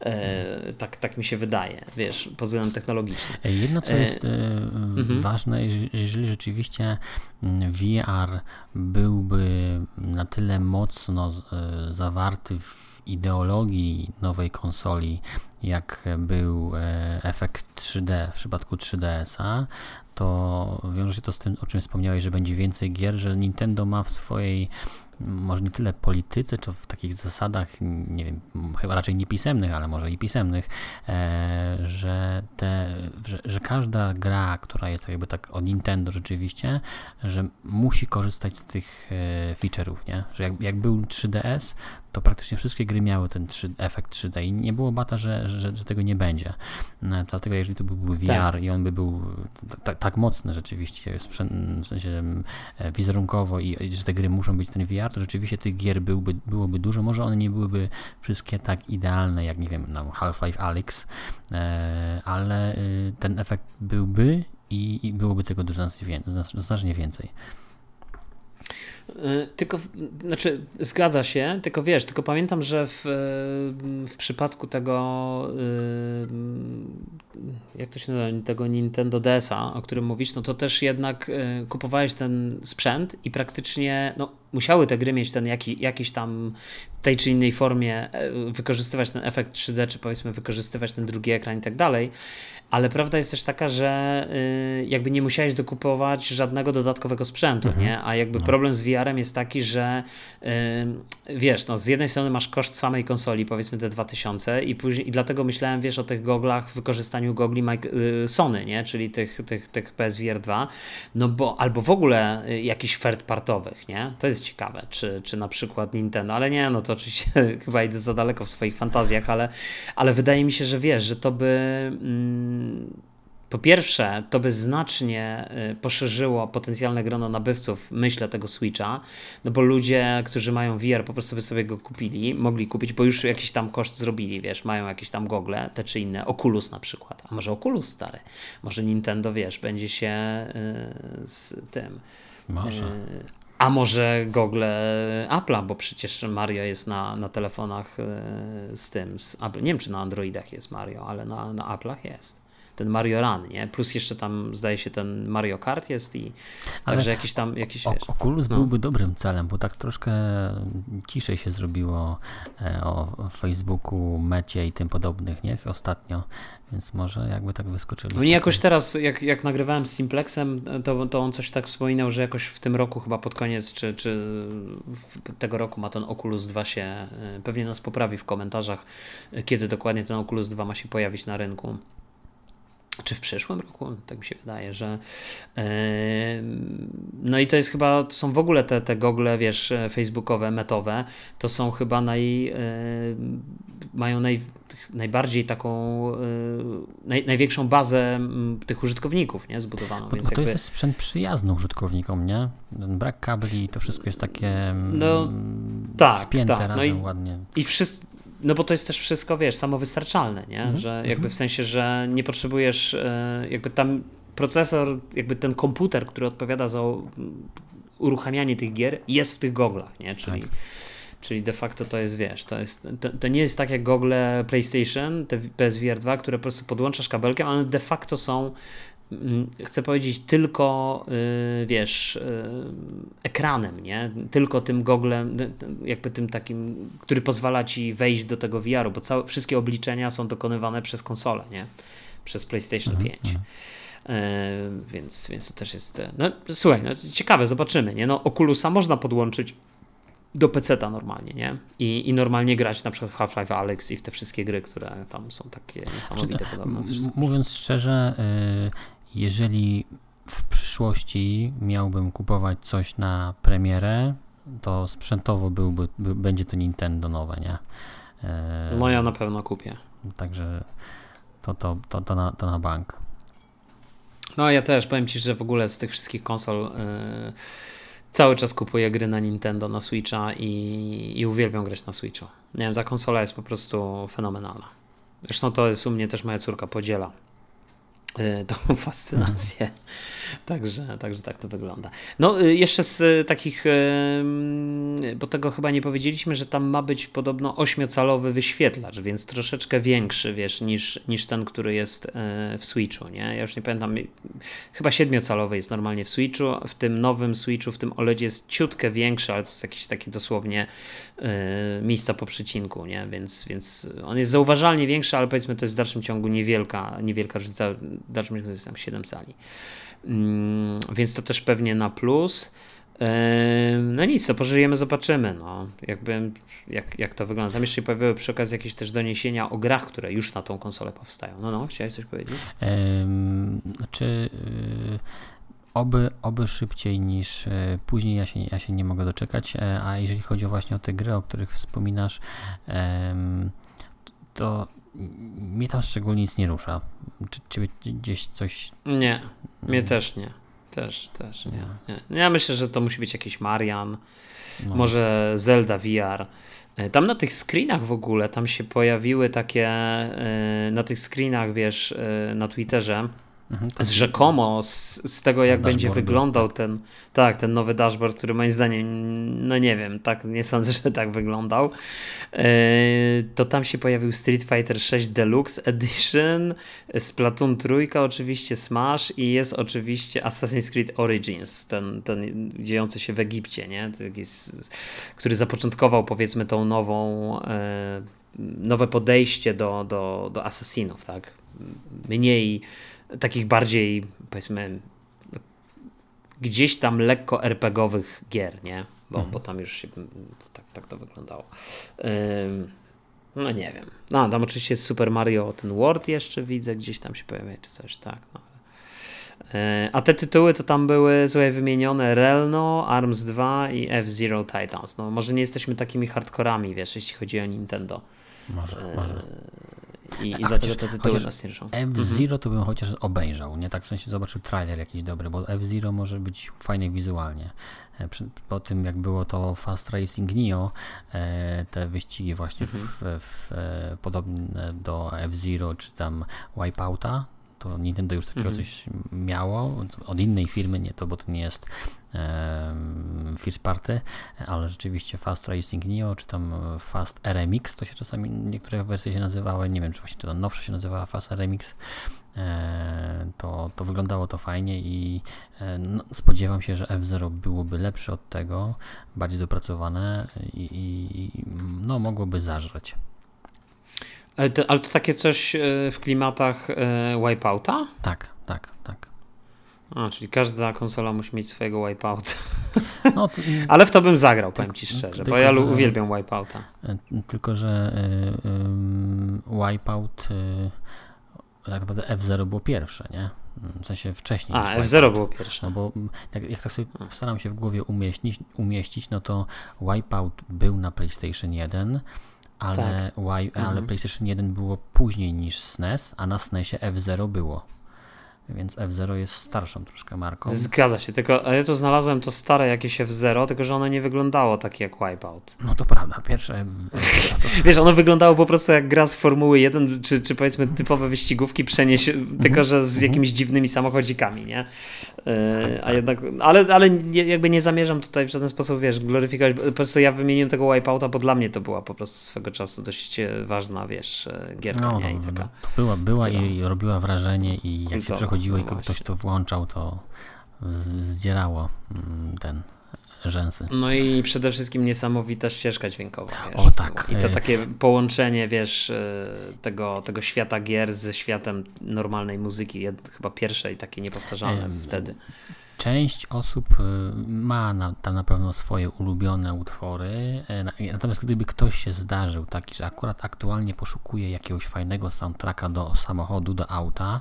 E, tak, tak mi się wydaje, wiesz, pod względem technologicznym. Jedno, co jest e, mhm. ważne, jeżeli rzeczywiście mm, VR byłby na tyle mocno e, zawarty w ideologii nowej konsoli, jak był e, efekt 3D w przypadku 3DS-a, to wiąże się to z tym, o czym wspomniałeś, że będzie więcej gier, że Nintendo ma w swojej może nie tyle polityce, czy w takich zasadach, nie wiem, chyba raczej niepisemnych, ale może i pisemnych, e, że, te, że, że, każda gra, która jest jakby tak od Nintendo rzeczywiście, że musi korzystać z tych e, feature'ów, nie? Że jak, jak był 3DS, to praktycznie wszystkie gry miały ten 3, efekt 3D i nie było bata, że, że, że tego nie będzie. E, dlatego jeżeli to byłby VR tak. i on by był tak mocny rzeczywiście, w sensie wizerunkowo i, i że te gry muszą być ten VR, to rzeczywiście tych gier byłby, byłoby dużo. Może one nie byłyby wszystkie tak idealne jak, nie wiem, no, Half-Life Alyx, e, ale y, ten efekt byłby i, i byłoby tego dużo, znacznie więcej. Y, tylko, znaczy, zgadza się, tylko wiesz, tylko pamiętam, że w, w przypadku tego, y, jak to się nazywa, tego Nintendo DS-a, o którym mówisz, no to też jednak y, kupowałeś ten sprzęt i praktycznie, no, musiały te gry mieć ten jaki, jakiś tam w tej czy innej formie e, wykorzystywać ten efekt 3D, czy powiedzmy wykorzystywać ten drugi ekran i tak dalej, ale prawda jest też taka, że y, jakby nie musiałeś dokupować żadnego dodatkowego sprzętu, mhm. nie? A jakby no. problem z VR-em jest taki, że y, wiesz, no z jednej strony masz koszt samej konsoli, powiedzmy te 2000 i później i dlatego myślałem, wiesz, o tych goglach w wykorzystaniu gogli y, Sony, nie? Czyli tych, tych, tych PSVR 2, no bo albo w ogóle jakichś third partowych, nie? To jest ciekawe, czy, czy na przykład Nintendo, ale nie, no to oczywiście chyba idę za daleko w swoich fantazjach, ale, ale wydaje mi się, że wiesz, że to by mm, po pierwsze, to by znacznie y, poszerzyło potencjalne grono nabywców, myślę, tego Switcha, no bo ludzie, którzy mają VR, po prostu by sobie go kupili, mogli kupić, bo już jakiś tam koszt zrobili, wiesz, mają jakieś tam gogle, te czy inne, Oculus na przykład, a może Oculus stary, może Nintendo, wiesz, będzie się y, z tym... Może. A może Google Apple'a, bo przecież Mario jest na, na telefonach z tym, z Apple. nie wiem czy na Androidach jest Mario, ale na, na Apple'ach jest. Ten Mario Run, nie? Plus jeszcze tam zdaje się ten Mario Kart jest i ale także jakiś tam jakiś wiesz, Oculus no. byłby dobrym celem, bo tak troszkę ciszej się zrobiło e, o Facebooku, Mecie i tym podobnych, nie? Ostatnio więc może jakby tak wyskoczyli. Mnie jakoś teraz, jak, jak nagrywałem z Simplexem, to, to on coś tak wspominał, że jakoś w tym roku, chyba pod koniec, czy, czy tego roku ma ten Oculus 2 się, e, pewnie nas poprawi w komentarzach, e, kiedy dokładnie ten Oculus 2 ma się pojawić na rynku czy w przyszłym roku, tak mi się wydaje, że no i to jest chyba, to są w ogóle te, te gogle, wiesz, facebookowe, metowe, to są chyba naj, mają naj, najbardziej taką, naj, największą bazę tych użytkowników, nie, zbudowaną. Bo, Więc to jakby... jest sprzęt przyjazny użytkownikom, nie? Brak kabli, to wszystko jest takie no, tak, spięte tak. razem no i, ładnie. I wszyscy no bo to jest też wszystko, wiesz, samowystarczalne, nie? Mhm. Że jakby w sensie, że nie potrzebujesz e, jakby tam procesor, jakby ten komputer, który odpowiada za uruchamianie tych gier, jest w tych goglach, nie? Czyli, tak. czyli de facto to jest, wiesz, to, jest, to, to, nie jest tak jak gogle PlayStation, te PSVR 2, które po prostu podłączasz kabelkiem, one de facto są chcę powiedzieć, tylko y, wiesz, y, ekranem, nie? Tylko tym goglem, jakby tym takim, który pozwala ci wejść do tego VR-u, bo całe, wszystkie obliczenia są dokonywane przez konsolę, nie? Przez PlayStation mhm, 5. Mhm. Więc, więc to też jest. No, słuchaj, no, ciekawe, zobaczymy. Nie? No, Oculusa można podłączyć do PC-ta normalnie, nie? I, I normalnie grać na przykład w Half-Life Alex i w te wszystkie gry, które tam są takie niesamowite podobno. Mówiąc szczerze, y, jeżeli w przyszłości miałbym kupować coś na premierę, to sprzętowo byłby, by, będzie to Nintendo nowe, nie? E, no ja na pewno kupię. Także to, to, to, to, na, to na bank. No ja też, powiem Ci, że w ogóle z tych wszystkich konsol yy, cały czas kupuję gry na Nintendo, na Switcha i, i uwielbiam grać na Switchu. Nie wiem, ta konsola jest po prostu fenomenalna. Zresztą to jest u mnie też moja córka podziela tą fascynację. Także, także tak to wygląda. No, y, jeszcze z y, takich, bo tego chyba nie powiedzieliśmy, że tam ma być podobno ośmiocalowy wyświetlacz, więc troszeczkę większy, wiesz, niż, niż ten, który jest w Switchu, nie? Ja już nie pamiętam, chyba siedmiocalowy jest normalnie w Switchu, w tym nowym Switchu, w tym OLEDzie jest ciutkę większy, ale to jest jakiś taki dosłownie miejsca po przecinku, nie? Więc, więc on jest zauważalnie większy, ale powiedzmy to jest w dalszym ciągu niewielka, niewielka różnica dalszym ciągu jest tam 7 sali. Mm, więc to też pewnie na plus. No nic, to pożyjemy, zobaczymy. No. Jakby, jak, jak to wygląda. Tam jeszcze pojawiły przy okazji jakieś też doniesienia o grach, które już na tą konsolę powstają. No, no, chciałeś coś powiedzieć? Um, znaczy, yy, oby, oby szybciej niż yy, później, ja się, ja się nie mogę doczekać. Yy, a jeżeli chodzi właśnie o te gry, o których wspominasz, to mnie tam szczególnie nic nie rusza. Czy ciebie gdzieś coś... Nie, mnie też nie. Też, też nie. nie. Ja myślę, że to musi być jakiś Marian, no. może Zelda VR. E, tam na tych screenach w ogóle, tam się pojawiły takie, e, na tych screenach, wiesz, e, na Twitterze, Mhm, z rzekomo z, z tego, jak z będzie wyglądał tak. ten, tak, ten nowy dashboard, który moim zdaniem, no nie wiem, tak nie sądzę, że tak wyglądał, e, to tam się pojawił Street Fighter 6 Deluxe Edition, Splatoon trójka oczywiście, Smash i jest oczywiście Assassin's Creed Origins, ten, ten dziejący się w Egipcie, nie? który zapoczątkował powiedzmy tą nową, e, nowe podejście do, do, do asasinów, tak? Mniej takich bardziej, powiedzmy, gdzieś tam lekko RPGowych gier, nie? Bo, mhm. bo tam już się, tak, tak to wyglądało. no nie wiem. No, tam oczywiście jest Super Mario, ten World jeszcze widzę, gdzieś tam się pojawia, czy coś, tak. No. E, a te tytuły to tam były złe wymienione Relno, ARMS 2 i F-Zero Titans. No może nie jesteśmy takimi hardkorami, wiesz, jeśli chodzi o Nintendo. Może, e, może. I, i dlatego te tytuły nas. F-Zero mhm. to bym chociaż obejrzał, nie? Tak w sensie zobaczył trailer jakiś dobry, bo F-Zero może być fajnie wizualnie. E, po tym jak było to Fast Racing Neo, e, te wyścigi właśnie mhm. w, w, e, podobne do F-Zero czy tam Wipeouta, to Nintendo już takiego mhm. coś miało, od innej firmy, nie to, bo to nie jest e, first party, ale rzeczywiście Fast Racing Neo, czy tam Fast RMX, to się czasami niektóre wersje się nazywały, nie wiem, czy właśnie czy to nowsza się nazywała Fast RMX, e, to, to wyglądało to fajnie i e, no, spodziewam się, że F0 byłoby lepsze od tego, bardziej dopracowane i, i no, mogłoby zażreć. Ale to, ale to takie coś e, w klimatach e, Wipeouta? Tak, tak, tak. A, czyli każda konsola musi mieć swojego Wipeouta. No, to, ale w to bym zagrał, powiem ci szczerze, bo ja że, uwielbiam Wipeouta. E, tylko, że y, y, Wipeout y, tak naprawdę F0 było pierwsze, nie? W sensie wcześniej. A, F0 było pierwsze. No bo jak, jak tak sobie staram się w głowie umieścić, umieścić, no to Wipeout był na PlayStation 1, ale, tak. y, ale mhm. PlayStation 1 było później niż SNES, a na SNESie F0 było więc F0 jest starszą troszkę marką. Zgadza się, tylko ja tu znalazłem to stare jakieś F0, tylko że ono nie wyglądało tak jak Wipeout. No to prawda, pierwsze... To... Wiesz, ono wyglądało po prostu jak gra z Formuły 1, czy, czy powiedzmy typowe wyścigówki przenieść, tylko że z mhm. jakimiś dziwnymi samochodzikami, nie? E, a jednak, ale, ale jakby nie zamierzam tutaj w żaden sposób, wiesz, gloryfikować, po prostu ja wymieniłem tego Wipeouta, bo dla mnie to była po prostu swego czasu dość e, ważna, wiesz, e, gierka, no, nie? I taka, to była, była i robiła wrażenie i jak się przechodziło no i ktoś to włączał, to zdzierało mm, ten rzęsy. No i przede wszystkim niesamowita ścieżka dźwiękowa. Wiesz, o tak. I to takie połączenie, wiesz, tego, tego świata gier ze światem normalnej muzyki. Chyba pierwsze i takie niepowtarzalne wtedy. Część osób y, ma na, tam na pewno swoje ulubione utwory, e, natomiast gdyby ktoś się zdarzył taki, że akurat aktualnie poszukuje jakiegoś fajnego soundtracka do samochodu, do auta,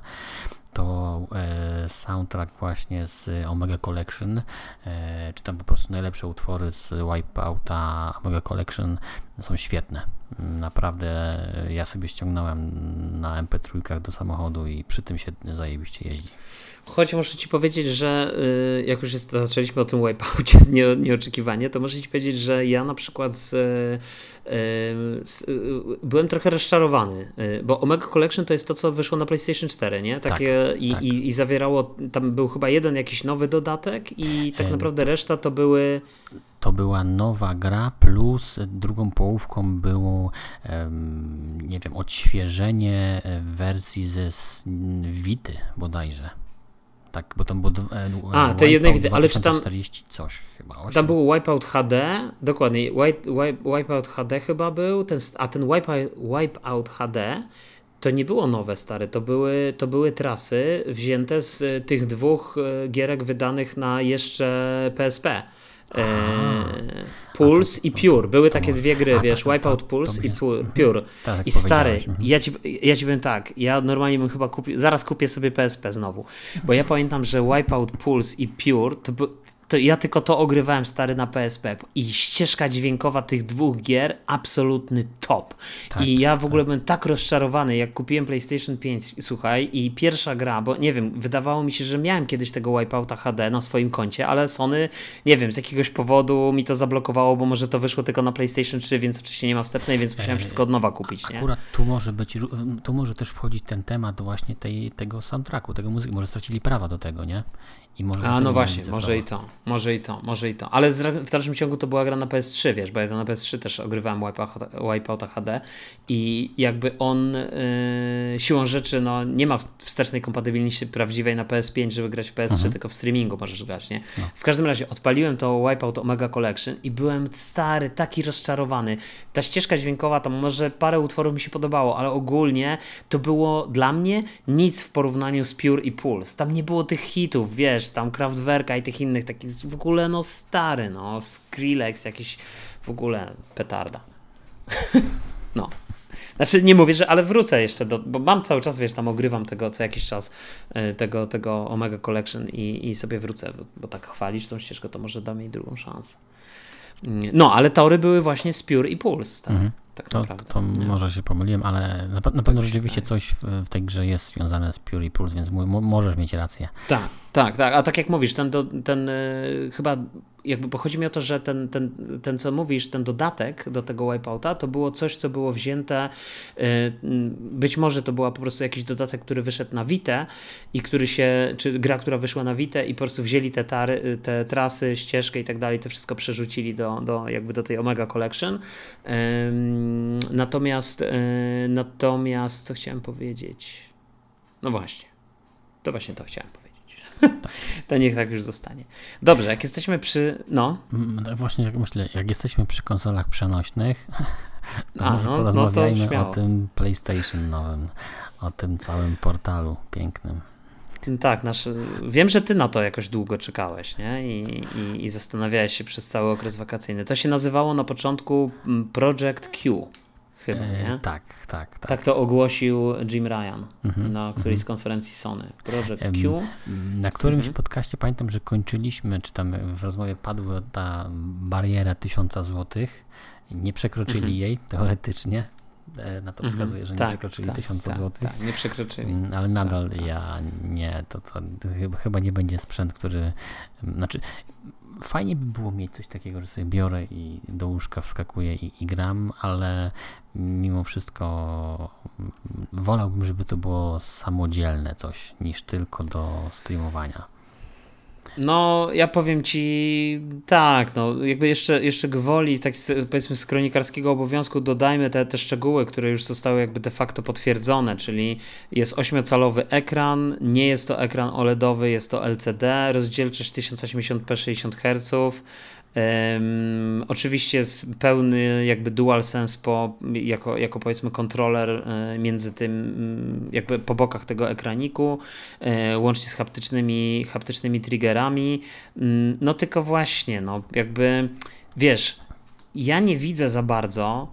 to e, soundtrack właśnie z Omega Collection, e, czy tam po prostu najlepsze utwory z Wipeouta Omega Collection są świetne. Naprawdę ja sobie ściągnąłem na MP3 do samochodu i przy tym się zajebiście jeździ. Choć muszę ci powiedzieć, że y, jak już jest, zaczęliśmy o tym wipeoutie nie, nieoczekiwanie, to muszę ci powiedzieć, że ja na przykład z, y, z, y, byłem trochę rozczarowany, bo Omega Collection to jest to, co wyszło na PlayStation 4, nie? Takie tak, i, tak. I, I, zawierało, tam był chyba jeden jakiś nowy dodatek i tak naprawdę reszta to były... To była nowa gra, plus drugą połówką było, nie wiem, odświeżenie wersji ze Wity bodajże. Tak, bo tam było. E, A, te jednej widzę, ale czy tam. coś chyba. 8. Tam był Wipeout HD, dokładnie. Wipe, wipe, wipeout HD chyba był, ten, a ten Wipeout, wipeout HD to nie było nowe, stare. To były, to były trasy wzięte z e, tych dwóch e, gierek wydanych na jeszcze PSP. E, Pulse to, i Pure. Były takie dwie gry, wiesz, tak, Wipeout Pulse i Pure. Pure. Tak, I stary, mhm. ja ci, ja ci powiem tak, ja normalnie bym chyba kupił, zaraz kupię sobie PSP znowu, bo ja pamiętam, że Wipeout Pulse i Pure to, to ja tylko to ogrywałem stary na PSP i ścieżka dźwiękowa tych dwóch gier absolutny top. Tak, I ja w ogóle tak. byłem tak rozczarowany, jak kupiłem PlayStation 5, słuchaj, i pierwsza gra, bo nie wiem, wydawało mi się, że miałem kiedyś tego Wipeouta HD na swoim koncie, ale Sony, nie wiem, z jakiegoś powodu mi to zablokowało, bo może to wyszło tylko na PlayStation 3, więc oczywiście nie ma wstępnej, więc musiałem wszystko od nowa kupić. Nie? Akurat tu może być, tu może też wchodzić ten temat właśnie tej, tego soundtracku, tego muzyki, może stracili prawa do tego, nie? I może A no właśnie, może i to, może i to, może i to. Ale w dalszym ciągu to była gra na PS3, wiesz, bo ja to na PS3 też ogrywałem Wipeouta HD i jakby on yy, siłą rzeczy no, nie ma wstecznej kompatybilności prawdziwej na PS5, żeby grać w PS3, mhm. tylko w streamingu możesz grać, nie? No. W każdym razie odpaliłem to Wipeout Omega Collection i byłem stary, taki rozczarowany. Ta ścieżka dźwiękowa, tam może parę utworów mi się podobało, ale ogólnie to było dla mnie nic w porównaniu z Pure i Pulse. Tam nie było tych hitów, wiesz, wiesz, tam Kraftwerka i tych innych, takich w ogóle no stary, no, Skrillex, jakiś w ogóle petarda. no. Znaczy nie mówię, że, ale wrócę jeszcze do, bo mam cały czas, wiesz, tam ogrywam tego co jakiś czas, e, tego, tego Omega Collection i, i sobie wrócę, bo, bo tak chwalisz tą ścieżkę, to może dam jej drugą szansę. No, ale tory były właśnie z Pure i Pulse, tak, mhm. Tak to, naprawdę. To może się pomyliłem, ale na, na pewno rzeczywiście coś w, w, tej grze jest związane z Pure i Pulse, więc możesz mieć rację. Tak, tak, tak. A tak jak mówisz, ten, do, ten yy, chyba jakby bo chodzi mi o to, że ten, ten, ten co mówisz, ten dodatek do tego Wipeouta, to było coś, co było wzięte, yy, być może to była po prostu jakiś dodatek, który wyszedł na Vita i który się, czy gra, która wyszła na Vita i po prostu wzięli te, tary, te trasy, ścieżkę i tak dalej, to wszystko przerzucili do, do jakby do tej Omega Collection. Natomiast, yy, natomiast, co chciałem powiedzieć? No właśnie, to właśnie to chciałem powiedzieć. to niech tak już zostanie. Dobrze, jak jesteśmy przy. No. Mm, no właśnie, jak myślę, jak jesteśmy przy konsolach przenośnych, to A, może no, porozmawiajmy no o tym PlayStation nowym, o tym całym portalu pięknym. Tak, nasz, wiem, że ty na to jakoś długo czekałeś, nie? I, i, I zastanawiałeś się przez cały okres wakacyjny. To się nazywało na początku mm, Project Q chyba, e, nie? tak, tak, tak. Tak to ogłosił Jim Ryan mhm, na którejś z mhm. konferencji Sony. Project Q. Na którymś mhm. podcaście pamiętam, że kończyliśmy, czy tam w rozmowie padła ta bariera tysiąca złotych. Nie przekroczyli mhm. jej teoretycznie. E, na to wskazuje, że nie tak, przekroczyli tak, tysiąca tak, złotych. Tak, nie przekroczyli. Mm, ale nadal tak, tak. ja nie, to, to chyba nie będzie sprzęt, który. Znaczy, fajnie by było mieć coś takiego, że sobie biorę i do łóżka wskakuję i, i gram, ale mimo wszystko wolałbym, żeby to było samodzielne coś niż tylko do streamowania. No, ja powiem ci tak, no, jakby jeszcze, jeszcze gwoli, tak powiedzmy z kronikarskiego obowiązku dodajmy te, te szczegóły, które już zostały jakby de facto potwierdzone, czyli jest 8-calowy ekran, nie jest to ekran OLEDowy, jest to LCD, rozdzielczość 1080p 60 Hz, Um, oczywiście jest pełny jakby DualSense po, jako, jako powiedzmy kontroler e, między tym, mm, jakby po bokach tego ekraniku, e, łącznie z haptycznymi, haptycznymi triggerami. Mm, no tylko właśnie, no jakby wiesz, ja nie widzę za bardzo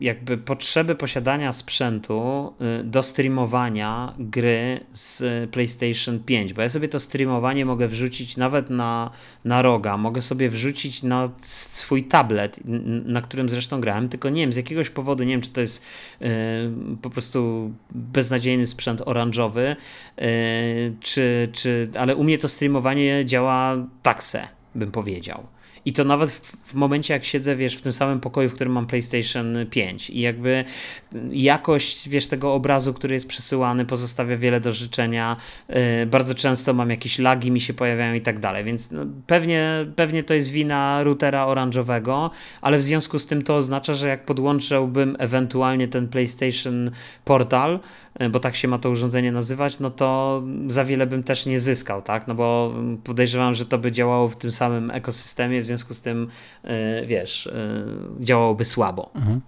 jakby potrzeby posiadania sprzętu y, do streamowania gry z PlayStation 5, bo ja sobie to streamowanie mogę wrzucić nawet na, na roga, mogę sobie wrzucić na swój tablet, na którym zresztą grałem, tylko nie wiem, z jakiegoś powodu, nie wiem, czy to jest po prostu beznadziejny sprzęt oranżowy, y, czy, czy, ale u mnie to streamowanie działa takse, bym powiedział. I to nawet w, w, momencie, jak siedzę, wiesz, w tym samym pokoju, w którym mam PlayStation 5 i jakby jakość, wiesz, tego obrazu, który jest przesyłany, pozostawia wiele do życzenia. Yy, bardzo często mam jakieś lagi, mi się pojawiają i tak dalej, więc no, pewnie, pewnie to jest wina routera oranżowego, ale w związku z tym to oznacza, że jak podłączyłbym ewentualnie ten PlayStation Portal, yy, bo tak się ma to urządzenie nazywać, no to za wiele bym też nie zyskał, tak? No bo podejrzewam, że to by działało w tym samym ekosystemie, w związku z tym, e, wiesz, działałoby słabo. Mhm.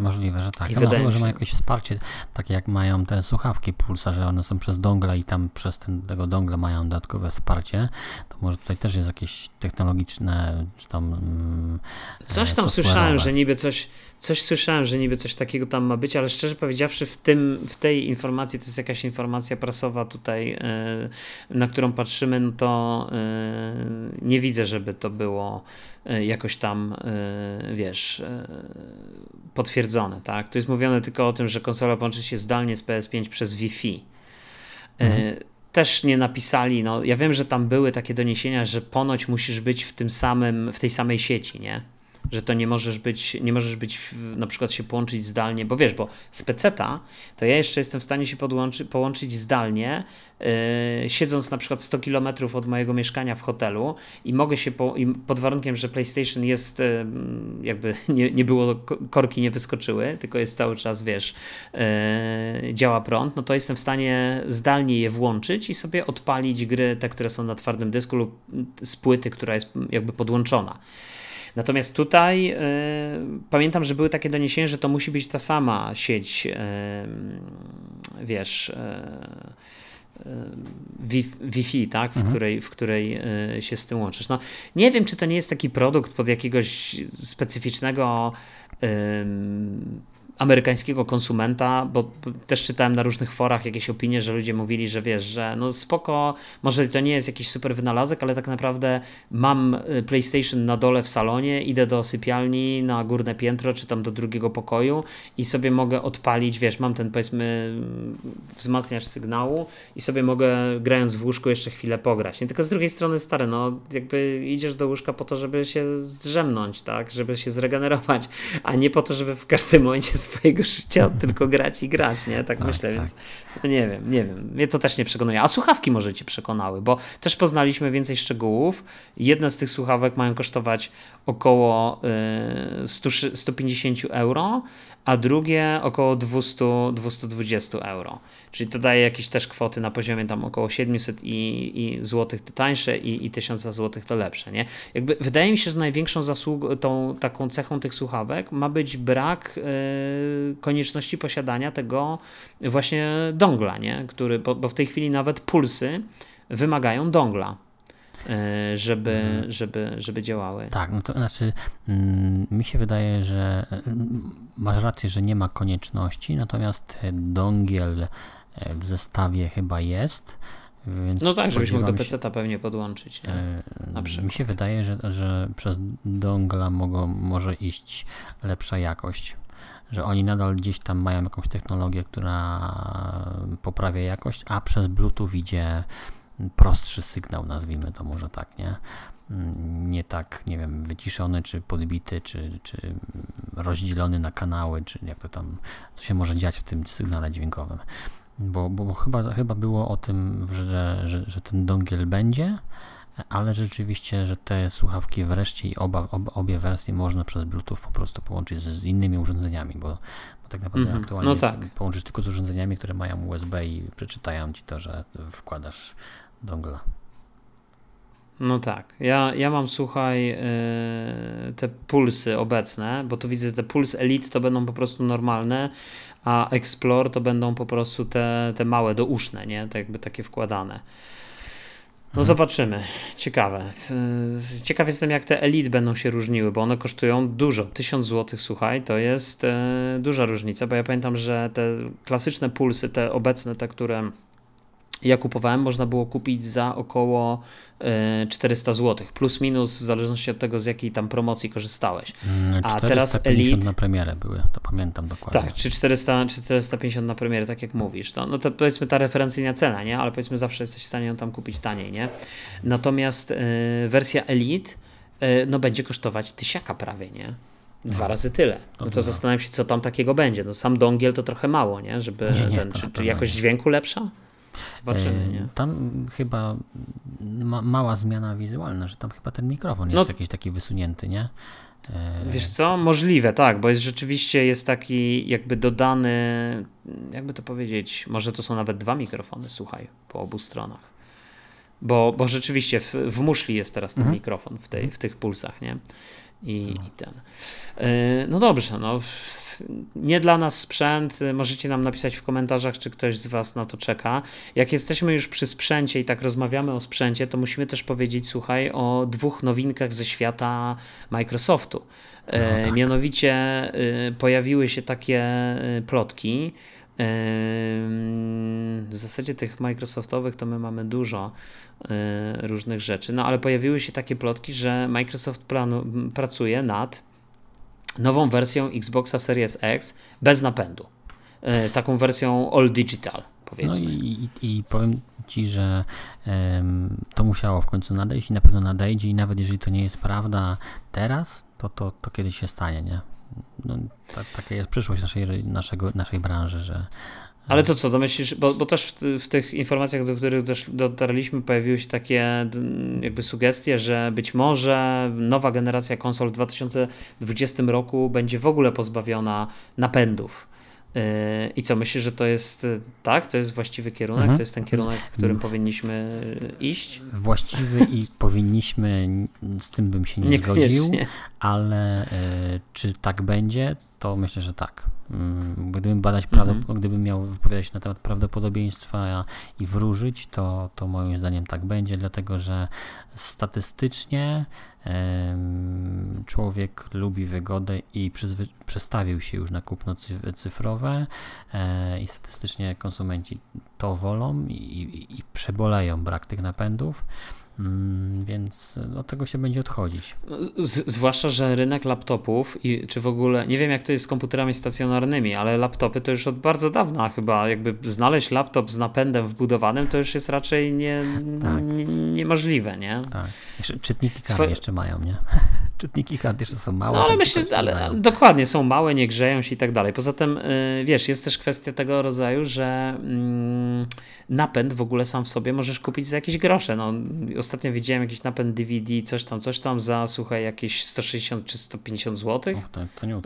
Możliwe, że tak. I no, chyba, że ma jakieś wsparcie, takie jak mają te słuchawki Pulsa, że one są przez dongle i tam przez ten, tego dongle mają dodatkowe wsparcie, to może tutaj też jest jakieś technologiczne, czy tam mm, Coś tam słyszałem, że niby coś, coś słyszałem, że niby coś takiego tam ma być, ale szczerze powiedziawszy w, tym, w tej informacji, to jest jakaś informacja prasowa tutaj, e, na którą patrzymy, no to e, nie widzę, żeby to było e, jakoś tam, wiesz, potwierdzone. Tak? Tu jest mówione tylko o tym, że konsola połączy się zdalnie z PS5 przez Wi-Fi. Mhm. Też nie napisali, no ja wiem, że tam były takie doniesienia, że ponoć musisz być w tym samym, w tej samej sieci, nie? Że to nie możesz być, nie możesz być na przykład się połączyć zdalnie, bo wiesz, bo z peceta to ja jeszcze jestem w stanie się podłączy, połączyć zdalnie, yy, siedząc na przykład 100 km od mojego mieszkania w hotelu i mogę się, po, pod warunkiem, że PlayStation jest yy, jakby nie, nie było, korki nie wyskoczyły, tylko jest cały czas, wiesz, yy, działa prąd, no to jestem w stanie zdalnie je włączyć i sobie odpalić gry, te, które są na twardym dysku lub z płyty, która jest jakby podłączona. Natomiast tutaj y, pamiętam, że były takie doniesienia, że to musi być ta sama sieć, y, wiesz. Y, Wi-Fi, tak, w, mhm. której, w której się z tym łączysz. No, nie wiem, czy to nie jest taki produkt pod jakiegoś specyficznego amerykańskiego konsumenta, bo też czytałem na różnych forach jakieś opinie, że ludzie mówili, że wiesz, że no spoko, może to nie jest jakiś super wynalazek, ale tak naprawdę mam y, PlayStation na dole w salonie, idę do sypialni na górne piętro, czy tam do drugiego pokoju i sobie mogę odpalić, wiesz, mam ten powiedzmy wzmacniacz sygnału i sobie mogę grając w łóżku jeszcze chwilę pograć. Nie tylko z drugiej strony stare, no jakby idziesz do łóżka po to, żeby się zdrzemnąć, tak, żeby się zregenerować, a nie po to, żeby w każdym momencie swojego życia tylko grać i grać, nie? Tak, tak myślę, tak. więc no nie wiem, nie wiem. Mnie to też nie przekonuje. A słuchawki może cię przekonały, bo też poznaliśmy więcej szczegółów. Jedne z tych słuchawek mają kosztować około y, 100, 150 euro, a drugie około 200-220 euro. Czyli to daje jakieś też kwoty na poziomie tam około 700 i, i złotych to tańsze i, i 1000 złotych to lepsze. Nie? Jakby wydaje mi się, że największą zasługą, tą taką cechą tych słuchawek ma być brak y, konieczności posiadania tego właśnie dongla, nie? Który, bo, bo w tej chwili nawet pulsy wymagają dongla. E, żeby, mhm. żeby, żeby działały. Tak, no to znaczy mm, mi się wydaje, że mm, masz rację, że nie ma konieczności, natomiast dongiel e, w zestawie chyba jest. no tak, żebyś mógł do PC-ta pewnie podłączyć. Nie? E, mi się wydaje, że, że przez dongla mogą, może iść lepsza jakość. Że oni nadal gdzieś tam mają jakąś technologię, która poprawia jakość, a przez Bluetooth idzie prostszy sygnał, nazwijmy to może tak, nie? Nie tak, nie wiem, wyciszony, czy podbity, czy, czy rozdzielony na kanały, czy jak to tam, co się może dziać w tym sygnale dźwiękowym. Bo, bo chyba, chyba było o tym, że, że, że ten dongiel będzie, ale rzeczywiście, że te słuchawki wreszcie i oba, obie wersje można przez Bluetooth po prostu połączyć z innymi urządzeniami, bo, bo tak naprawdę mm -hmm. aktualnie no tak. połączysz tylko z urządzeniami, które mają USB i przeczytają ci to, że wkładasz dongla. No tak. Ja, ja mam, słuchaj, yy, te pulsy obecne, bo tu widzę, że te Puls Elite to będą po prostu normalne, a Explore to będą po prostu te, te małe, douszne, nie? Tak jakby takie wkładane. No zobaczymy. Ciekawe. Ciekaw jestem, jak te Elite będą się różniły, bo one kosztują dużo. 1000 zł, słuchaj, to jest e, duża różnica, bo ja pamiętam, że te klasyczne pulsy, te obecne, te, które ja kupowałem, można było kupić za około 400 zł, plus minus w zależności od tego, z jakiej tam promocji korzystałeś. Mm, A teraz Elite na premierę były, to pamiętam dokładnie. Tak, czy 400, czy 450 na premierę, tak jak mówisz. To, no to powiedzmy ta referencyjna cena, nie? Ale powiedzmy zawsze jesteś w stanie ją tam kupić taniej, nie? Natomiast y, wersja Elite y, no będzie kosztować tysiaka prawie, nie? Dwa no. razy tyle. No to zastanawiam się, co tam takiego będzie. No sam dongiel to trochę mało, nie? Żeby nie, nie, ten, czy, czy jakość dźwięku lepsza? Zobaczymy, nie? Tam chyba ma, mała zmiana wizualna, że tam chyba ten mikrofon jest no, jakiś taki wysunięty, nie? Wiesz co? Możliwe, tak, bo jest rzeczywiście jest taki jakby dodany, jakby to powiedzieć, może to są nawet dwa mikrofony, słuchaj, po obu stronach. Bo, bo rzeczywiście w, w muszli jest teraz ten mhm. mikrofon w, tej, w tych pulsach, nie? I, no. i ten. E, no dobrze, no nie dla nas sprzęt. Możecie nam napisać w komentarzach, czy ktoś z Was na to czeka. Jak jesteśmy już przy sprzęcie i tak rozmawiamy o sprzęcie, to musimy też powiedzieć, słuchaj, o dwóch nowinkach ze świata Microsoftu. No, e, tak. Mianowicie y, pojawiły się takie y, plotki. W zasadzie tych Microsoftowych to my mamy dużo y, różnych rzeczy, no ale pojawiły się takie plotki, że Microsoft planu, pracuje nad nową wersją Xboxa Series X bez napędu. E, taką wersją all digital, powiedzmy. No i, i, i powiem Ci, że um, to musiało w końcu nadejść i na pewno nadejdzie i nawet jeżeli to nie jest prawda teraz, to, to, to kiedyś się stanie, nie? No, ta, taka jest przyszłość naszej, naszego, naszej branży, że, ale to co, domyślisz, bo, bo też w, w, tych informacjach, do których dotarliśmy, pojawiły się takie jakby sugestie, że być może nowa generacja konsol w 2020 roku będzie w ogóle pozbawiona napędów. Yy, I co, myślisz, że to jest tak? To jest właściwy kierunek? Mhm. To jest ten kierunek, w którym powinniśmy iść? Właściwy i powinniśmy, z tym bym się nie, nie zgodził, ale y, czy tak będzie? To myślę, że tak. Mm, gdybym badać mhm. gdybym miał wypowiadać na temat prawdopodobieństwa i wróżyć, to, to moim zdaniem tak będzie, dlatego że statystycznie człowiek lubi wygodę i przestawił się już na kupno cyfrowe e, i statystycznie konsumenci to wolą i, i, i przeboleją brak tych napędów. Mm, więc od tego się będzie odchodzić. Z, zwłaszcza, że rynek laptopów i czy w ogóle, nie wiem jak to jest z komputerami stacjonarnymi, ale laptopy to już od bardzo dawna chyba, jakby znaleźć laptop z napędem wbudowanym to już jest raczej nie, tak. nie, niemożliwe, nie? Tak. Jeszcze, czytniki kart Swo... jeszcze mają, nie? czytniki kart jeszcze są małe. No ale myślę, ale dokładnie, są małe, nie grzeją się i tak dalej. Poza tym, yy, wiesz, jest też kwestia tego rodzaju, że yy, napęd w ogóle sam w sobie możesz kupić za jakieś grosze. No, ostatnio widziałem jakiś napęd DVD, coś tam, coś tam za, słuchaj, jakieś 160 czy 150 zł. Och, to, to nie y,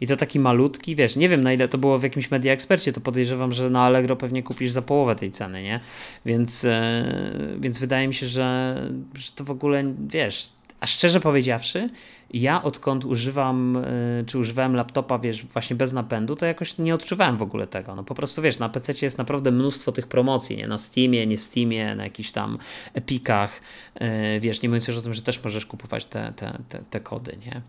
I to taki malutki, wiesz, nie wiem na ile to było w jakimś media ekspercie, to podejrzewam, że na Allegro pewnie kupisz za połowę tej ceny, nie? Więc, yy, więc wydaje mi się, że, że to w ogóle, wiesz, a szczerze powiedziawszy, ja odkąd używam, y, czy używałem laptopa, wiesz, właśnie bez napędu, to jakoś nie odczuwałem w ogóle tego. No po prostu, wiesz, na PC jest naprawdę mnóstwo tych promocji, nie? Na Steamie, nie Steamie, na jakichś tam Epikach, y, wiesz, nie mówiąc już o tym, że też możesz kupować te, te, te, te kody, nie?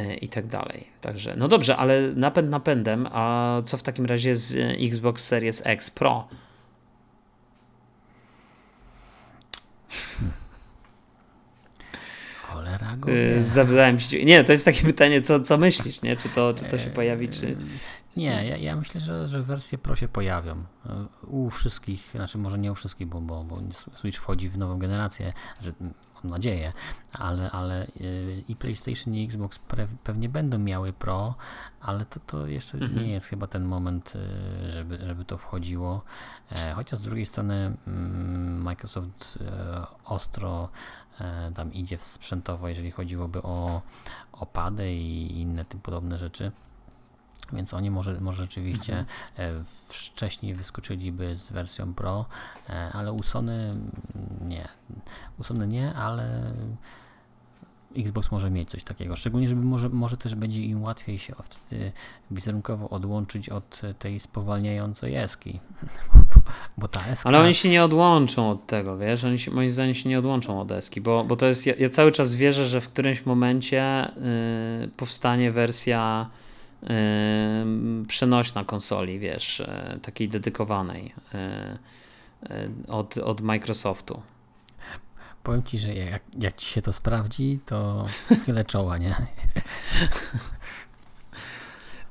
Y, I tak dalej. Także, no dobrze, ale napęd napędem, a co w takim razie z Xbox Series X Pro? Cholera go y, Zadałem ci. Nie, to jest takie pytanie, co, co myślisz, nie? Czy to, czy to się pojawi, czy. Nie, ja, ja myślę, że, że wersje Pro się pojawią. U wszystkich, znaczy może nie u wszystkich, bo, bo, bo Switch wchodzi w nową generację, że mam nadzieję, ale, ale y, i PlayStation i Xbox pewnie będą miały Pro, ale to, to jeszcze mhm. nie jest chyba ten moment, y, żeby, żeby to wchodziło. E, chociaż z drugiej strony mm, Microsoft ostro tam idzie sprzętowo, jeżeli chodziłoby o opady i inne tym podobne rzeczy. Więc oni może, może rzeczywiście mhm. E, wcześniej wyskoczyliby z wersją Pro, e, ale u Sony nie. U Sony nie, ale Xbox może mieć coś takiego. Szczególnie, żeby może, może też będzie im łatwiej się wtedy wizerunkowo odłączyć od tej spowalniającej eski. bo ta SK... Ale oni się nie odłączą od tego, wiesz? Oni się, moim zdaniem się nie odłączą od Eski, bo, bo to jest. Ja, ja cały czas wierzę, że w którymś momencie y, powstanie wersja y, przenośna konsoli, wiesz, y, takiej dedykowanej od, od Microsoftu. Powiem ci, że jak, jak ci się to sprawdzi, to chylę czoła, nie?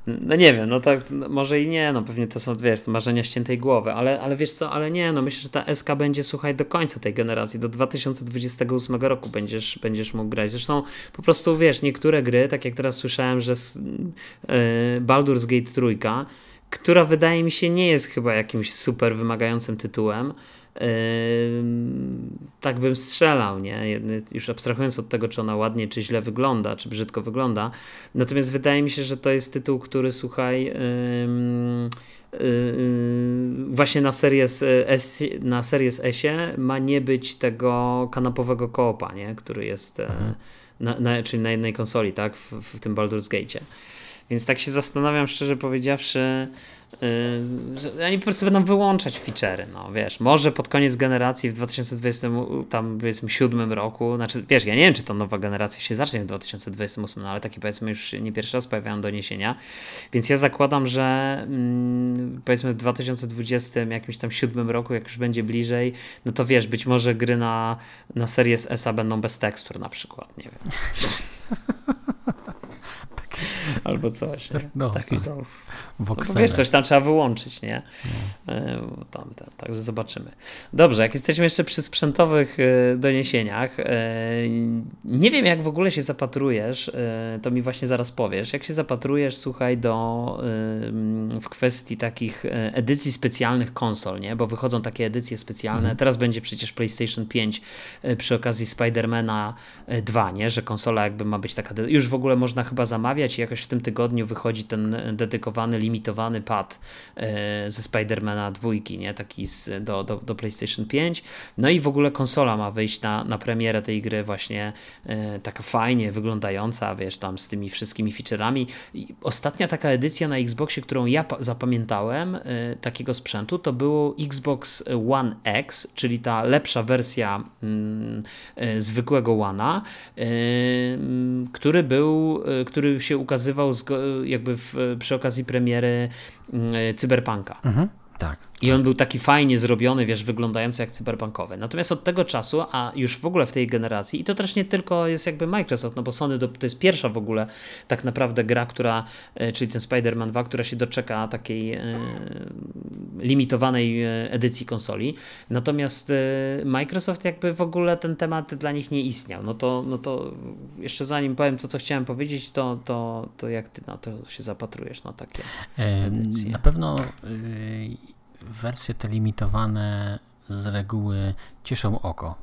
No nie wiem, no tak, no może i nie, no pewnie to są, wiesz, marzenia ściętej głowy, ale, ale wiesz co, ale nie, no myślę, że ta SK będzie, słuchaj, do końca tej generacji, do 2028 roku będziesz, będziesz mógł grać. Zresztą po prostu, wiesz, niektóre gry, tak jak teraz słyszałem, że yy, Baldur's Gate trójka, która wydaje mi się nie jest chyba jakimś super wymagającym tytułem, tak bym strzelał, nie? Już abstrahując od tego, czy ona ładnie, czy źle wygląda, czy brzydko wygląda. Natomiast wydaje mi się, że to jest tytuł, który słuchaj. Yy, właśnie na Series S, na Series ma nie być tego kanapowego koopa, nie? który jest e, mhm. na, na, czyli na jednej konsoli, tak? W, w tym Baldur's Gate. Więc tak się zastanawiam, szczerze powiedziawszy, Yy, oni po prostu będą wyłączać feature'y, no wiesz, może pod koniec generacji w 2020 tam powiedzmy siódmym roku, znaczy wiesz, ja nie wiem, czy ta nowa generacja się zacznie w 2028, no ale takie powiedzmy już nie pierwszy raz pojawiają doniesienia, więc ja zakładam, że mm, powiedzmy w 2020 jakimś tam siódmym roku, jak już będzie bliżej, no to wiesz, być może gry na, na Series S będą bez tekstur na przykład, nie wiem. Albo coś. Nie? No, to. No, wiesz, coś tam trzeba wyłączyć, nie? No. E, tam, tam, także zobaczymy. Dobrze, jak jesteśmy jeszcze przy sprzętowych e, doniesieniach, e, nie wiem, jak w ogóle się zapatrujesz, to mi właśnie zaraz powiesz. Jak się zapatrujesz, słuchaj, do w kwestii takich edycji specjalnych konsol, nie? Bo wychodzą takie edycje specjalne. Mhm. Teraz będzie przecież PlayStation 5 przy okazji Spidermana 2, nie? Że konsola jakby ma być taka. Już w ogóle można chyba zamawiać i jakoś w tym tygodniu wychodzi ten dedykowany, limitowany pad e, ze Spidermana dwójki, nie? Taki z, do, do, do PlayStation 5. No i w ogóle konsola ma wyjść na, na premierę tej gry właśnie e, taka fajnie wyglądająca, wiesz, tam z tymi wszystkimi featureami. I ostatnia taka edycja na Xboxie, którą ja zapamiętałem e, takiego sprzętu, to było Xbox One X, czyli ta lepsza wersja mm, zwykłego One'a, który był, który się ukazywał jakby w, przy okazji premiery mm, Cyberpunka. Mhm, tak. I on był taki fajnie zrobiony, wiesz, wyglądający jak cyberpunkowy. Natomiast od tego czasu, a już w ogóle w tej generacji, i to też nie tylko jest jakby Microsoft, no bo Sony to jest pierwsza w ogóle tak naprawdę gra, która, e, czyli ten Spider-Man 2, która się doczeka takiej e, limitowanej e, edycji konsoli. Natomiast e, Microsoft jakby w ogóle ten temat dla nich nie istniał. No to, no to jeszcze zanim powiem to, co chciałem powiedzieć, to, to, to jak ty na to się zapatrujesz na takie edycje? Na pewno wersje te limitowane z reguły cieszą oko.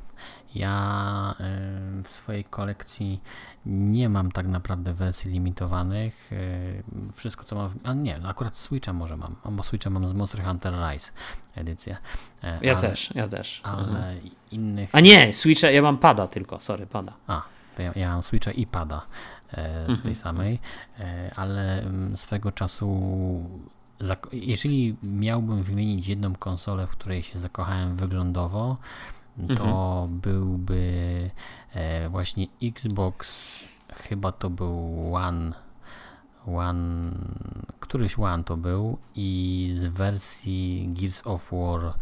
Ja y, w swojej kolekcji nie mam tak naprawdę wersji limitowanych. Y, wszystko co mam. A nie, akurat Switcha może mam. Bo Switcha mam z Monster Hunter Rise edycję. E, ja ale, też, ja też. Ale mhm. innych. A nie, Switcha, ja mam pada tylko, sorry, pada. A, to ja, ja mam Switcha i pada e, z mhm. tej samej, e, ale mm, swego czasu jeżeli miałbym wymienić jedną konsolę, w której się zakochałem wyglądowo, to mhm. byłby e, właśnie Xbox, chyba to był One, One, któryś One to był i z wersji Gears of War e,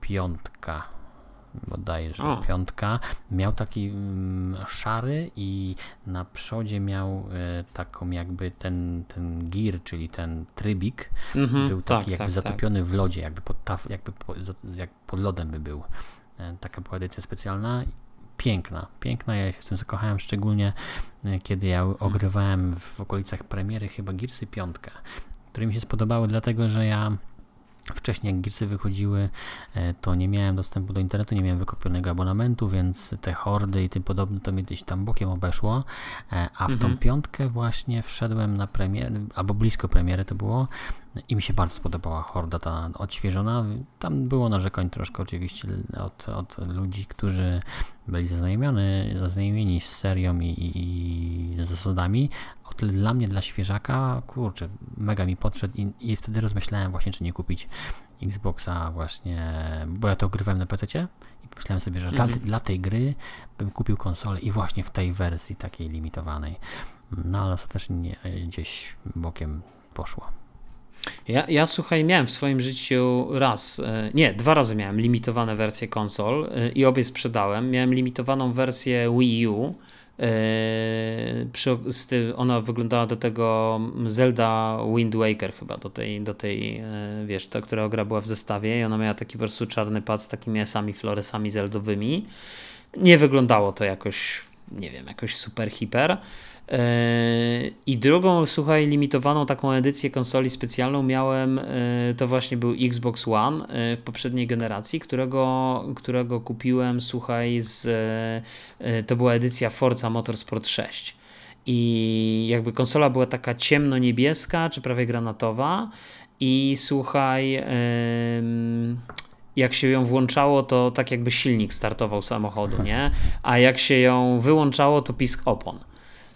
piątka bodajże o. piątka, miał taki mm, szary i na przodzie miał e, taką jakby ten, ten gear, czyli ten trybik, mhm, był taki tak, jakby tak, zatopiony tak. w lodzie, jakby pod, taf, jakby po, jak pod lodem by był. E, taka była edycja specjalna. Piękna, piękna. Ja się z tym zakochałem, szczególnie e, kiedy ja mhm. ogrywałem w okolicach premiery chyba Gearsy piątkę, które mi się spodobały, dlatego że ja Wcześniej jak Gearsy wychodziły, e, to nie miałem dostępu do internetu, nie miałem wykopionego abonamentu, więc te hordy i tym podobne to mnie gdzieś tam bokiem obeszło, e, a w mhm. tą piątkę właśnie wszedłem na premierę, albo blisko premiery to było, i mi się bardzo spodobała horda ta odświeżona. Tam było narzekań troszkę oczywiście od, od ludzi, którzy byli zaznajomieni, zaznajomieni z serią i, i, i z zasadami. O tyle dla mnie, dla świeżaka, kurczę, mega mi podszedł i, i wtedy rozmyślałem właśnie, czy nie kupić Xboxa właśnie, bo ja to grywałem na PC i pomyślałem sobie, że mhm. dla, dla tej gry bym kupił konsolę i właśnie w tej wersji takiej limitowanej. No ale ostatecznie gdzieś bokiem poszło. Ja, ja słuchaj, miałem w swoim życiu raz, e, nie, dwa razy miałem limitowane wersje konsol e, i obie sprzedałem. Miałem limitowaną wersję Wii U. E, ona wyglądała do tego Zelda Wind Waker chyba, do tej, do tej wiesz, ta, która gra była w zestawie i ona miała taki po prostu czarny pad z takimi esami, floresami zeldowymi. Nie wyglądało to jakoś, nie wiem, jakoś super hiper. I drugą, słuchaj, limitowaną taką edycję konsoli specjalną miałem, e, to właśnie był Xbox One e, w poprzedniej generacji, którego, którego kupiłem, słuchaj, z, e, to była edycja Forza Motorsport 6. I jakby konsola była taka ciemno-niebieska, czy prawie granatowa. I słuchaj, jak się ją włączało, to tak jakby silnik startował samochodu, nie? A jak się ją wyłączało, to pisk opon.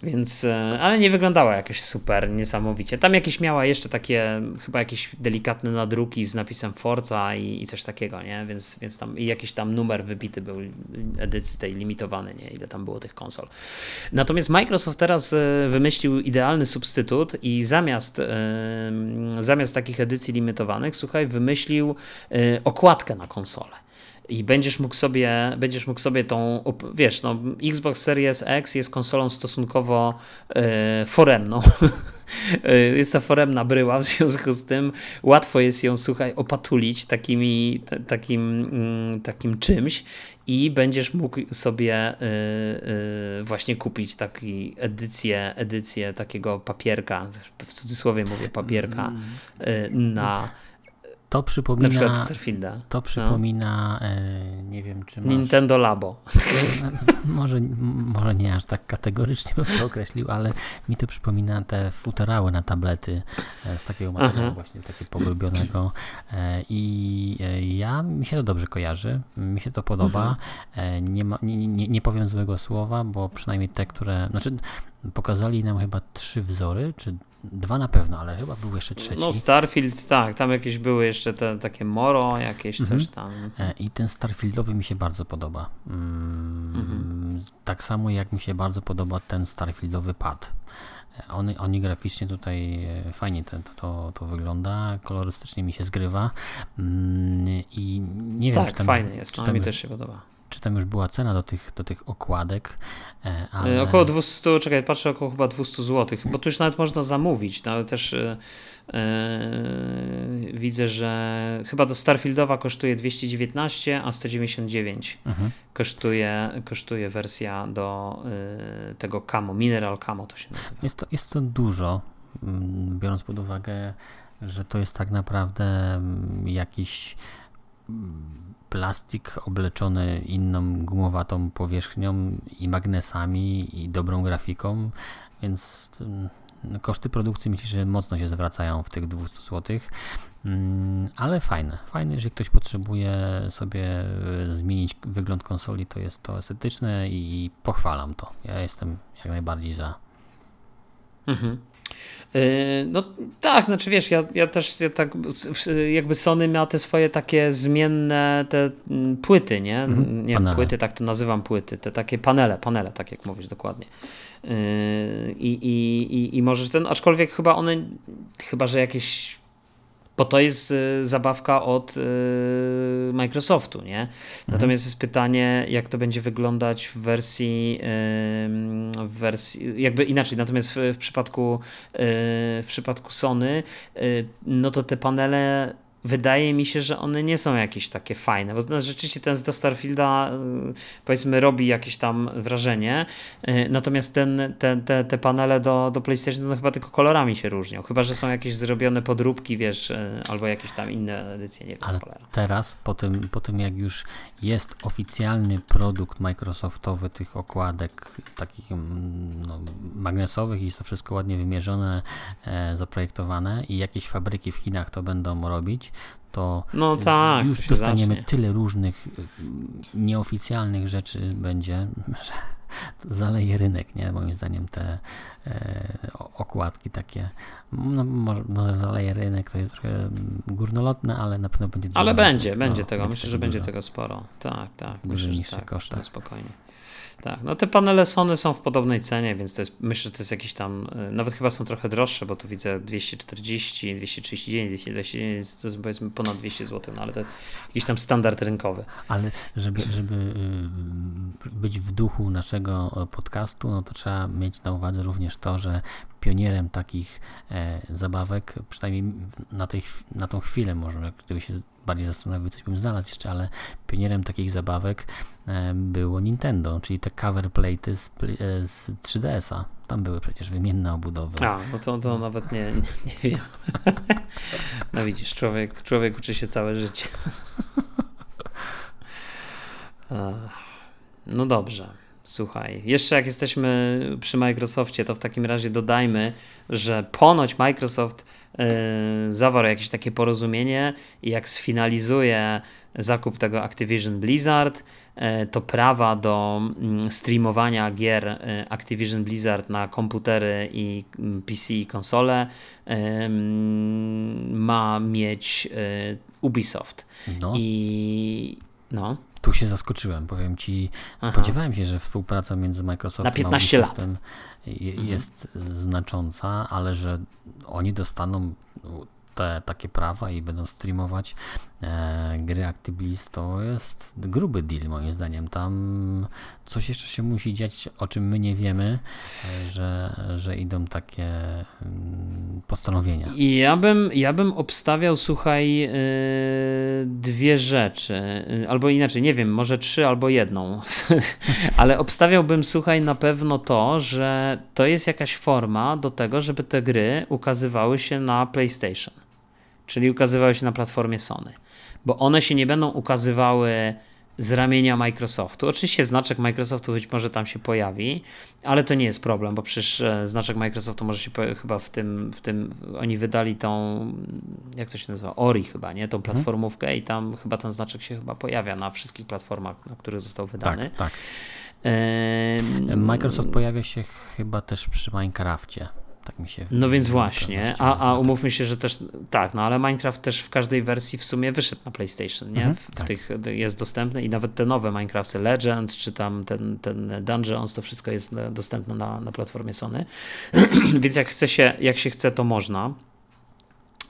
Więc, e, ale nie wyglądała jakoś super niesamowicie. Tam jakieś miała jeszcze takie, chyba jakieś delikatne nadruki z napisem Forza i, i coś takiego, nie? Więc, więc tam i jakiś tam numer wybity był edycji tej limitowany, nie? Ile tam było tych konsol. Natomiast Microsoft teraz e, wymyślił idealny substytut i zamiast, zamiast takich edycji limitowanych, słuchaj, wymyślił e, okładkę na konsolę i będziesz mógł sobie, będziesz mógł sobie tą, wiesz, no, Xbox Series X jest konsolą stosunkowo e, foremną. E, jest to foremna bryła, w związku z tym łatwo jest ją, słuchaj, opatulić takimi, t, takim, mm, takim czymś i będziesz mógł sobie y, właśnie kupić taką edycję, edycję takiego papierka, w cudzysłowie mówię papierka, y, na to przypomina. Na przykład Starfielda. To przypomina, no. e, nie wiem, czy masz... Nintendo Labo. może, może nie aż tak kategorycznie bym to określił, ale mi to przypomina te futerały na tablety e, z takiego materiału Aha. właśnie takiego pogrubionego. E, I e, ja, mi się to dobrze kojarzy, mi się to podoba. Mhm. Nie, ma, nie, nie, nie powiem złego słowa, bo przynajmniej te, które. Znaczy, pokazali nam chyba trzy wzory, czy Dwa na pewno, ale chyba był jeszcze trzeci. No Starfield, tak, tam jakieś były jeszcze te takie Moro, jakieś mhm. coś tam. E, I ten Starfieldowy mi się bardzo podoba. Mm, mhm. Tak samo jak mi się bardzo podoba ten Starfieldowy pad. E, oni, oni graficznie tutaj e, fajnie to, to, to wygląda, kolorystycznie mi się zgrywa mm, i nie wiem, tak, czy tam, fajny jest, czy no, tam, mi też się podoba czy tam już była cena do tych, do tych okładek. E, ale... E, około 200, czekaj, patrzę, około chyba 200 zł, bo tu już nawet można zamówić, no ale też e, widzę, że chyba do Starfieldowa kosztuje 219, a 199 mhm. kosztuje, kosztuje wersja do tego Camo, Mineral Camo to się nazywa. Jest to, jest to dużo, mm, biorąc pod uwagę, że to jest tak naprawdę mm, jakiś mm, plastik obleczony inną gumowatą powierzchnią i magnesami i dobrą grafiką, więc mm, koszty produkcji myślę, że mocno się zwracają w tych 200 zł, mm, ale fajne. Fajne, jeżeli ktoś potrzebuje sobie e, zmienić wygląd konsoli, to jest to estetyczne i pochwalam to. Ja jestem jak najbardziej za. Mhm. Yy, no tak, znaczy wiesz, ja, ja też ja tak, jakby Sony miał te swoje takie zmienne te mm, płyty, nie? Mhm, nie wiem, płyty, tak to nazywam płyty, te takie panele, panele, tak jak mówisz dokładnie. Yy, I, i, i, i może ten, aczkolwiek chyba one, chyba że jakieś bo to jest y, zabawka od y, Microsoftu, nie? Mhm. Natomiast jest pytanie, jak to będzie wyglądać w wersji, w wersji jakby inaczej, natomiast w, w przypadku y, w przypadku Sony, no to te panele wydaje mi się, że one nie są jakieś takie fajne, bo no, rzeczywiście ten do Starfielda y, powiedzmy robi jakieś tam wrażenie, y, natomiast ten, te, te, te panele do, do PlayStation no, chyba tylko kolorami się różnią, chyba, że są jakieś zrobione podróbki, wiesz, y, albo jakieś tam inne edycje, nie wiem. Ale teraz, po tym, po tym jak już jest oficjalny produkt Microsoftowy tych okładek takich mm, no, magnesowych i jest to wszystko ładnie wymierzone, e, zaprojektowane i jakieś fabryki w Chinach to będą robić, to no tak, już dostaniemy zacznie. tyle różnych y, nieoficjalnych rzeczy będzie, że zaleje rynek, nie? Moim zdaniem te e, okładki takie, no może, może zaleje rynek, to jest trochę górnolotne, ale na pewno będzie Ale będzie, no, będzie tego, myślę, że będzie tego sporo. Tak, tak, myślę, że tak, kosztach. spokojnie. Tak, no te panele Sony są w podobnej cenie, więc to jest, myślę, że to jest jakiś tam, y, nawet chyba są trochę droższe, bo tu widzę 240, 239, 229, to jest powiedzmy ponad 200 zł, no ale to jest jakiś tam standard rynkowy. Ale żeby, żeby y, być w duchu naszego podcastu, no to trzeba mieć na uwadze również to, że pionierem takich e, zabawek, przynajmniej na, tej, na tą chwilę może, gdyby się bardziej zastanowił, coś bym znalazł jeszcze, ale pionierem takich zabawek e, było Nintendo, czyli te cover plate z, e, z 3DS-a. Tam były przecież wymienne obudowy. A, no to, to nawet nie, nie, nie wiem. No widzisz, człowiek, człowiek uczy się całe życie. No dobrze. Słuchaj, jeszcze jak jesteśmy przy Microsoftie, to w takim razie dodajmy, że ponoć Microsoft yy, zawarł jakieś takie porozumienie i jak sfinalizuje zakup tego Activision Blizzard, yy, to prawa do yy, streamowania gier y, Activision Blizzard na komputery i mm, PC i konsole ma mieć y, Ubisoft. No. I no tu się zaskoczyłem, powiem ci. Spodziewałem Aha. się, że współpraca między Microsoftem na 15 a Ubisoftem. Mhm. jest mhm. znacząca, ale że oni dostaną te takie prawa i będą streamować e, gry Activision, to jest gruby deal moim zdaniem. Tam coś jeszcze się musi dziać, o czym my nie wiemy, e, że, że idą takie mm, postanowienia. Ja bym, ja bym obstawiał, słuchaj, yy, dwie rzeczy, yy, albo inaczej, nie wiem, może trzy albo jedną, ale obstawiałbym, słuchaj, na pewno to, że to jest jakaś forma do tego, żeby te gry ukazywały się na PlayStation czyli ukazywały się na platformie Sony, bo one się nie będą ukazywały z ramienia Microsoftu. Oczywiście znaczek Microsoftu być może tam się pojawi, ale to nie jest problem, bo przecież e, znaczek Microsoftu może się chyba w tym, w tym oni wydali tą, jak to się nazywa, Ori chyba, nie? Tą mhm. platformówkę hmm. i tam chyba ten znaczek się chyba pojawia na wszystkich platformach, na których został wydany. Tak, tak. Microsoft pojawia się chyba też przy Minecrafcie. Tak mi się No więc właśnie, a, a umówmy się, że też tak, no ale Minecraft też w każdej wersji w sumie wyszedł na PlayStation, nie? Mhm, w, tak. tych jest dostępny i nawet te nowe Minecrafty Legends, czy tam ten, ten Dungeons, to wszystko jest dostępne na, na platformie Sony. więc jak chce się, jak się chce, to można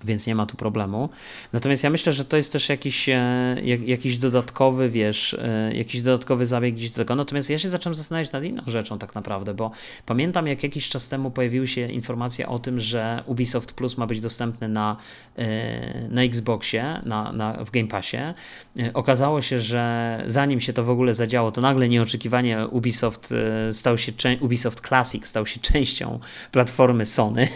więc nie ma tu problemu. Natomiast ja myślę, że to jest też jakiś, e, jakiś dodatkowy, wiesz, e, jakiś dodatkowy zabieg gdzieś do tego. Natomiast ja się zacząłem zastanawiać nad inną rzeczą tak naprawdę, bo pamiętam jak jakiś czas temu pojawiły się informacje o tym, że Ubisoft Plus ma być dostępny na, e, na Xboxie, na, na, w Game Passie. Okazało się, że zanim się to w ogóle zadziało, to nagle nieoczekiwanie Ubisoft stał się, Ubisoft Classic stał się częścią platformy Sony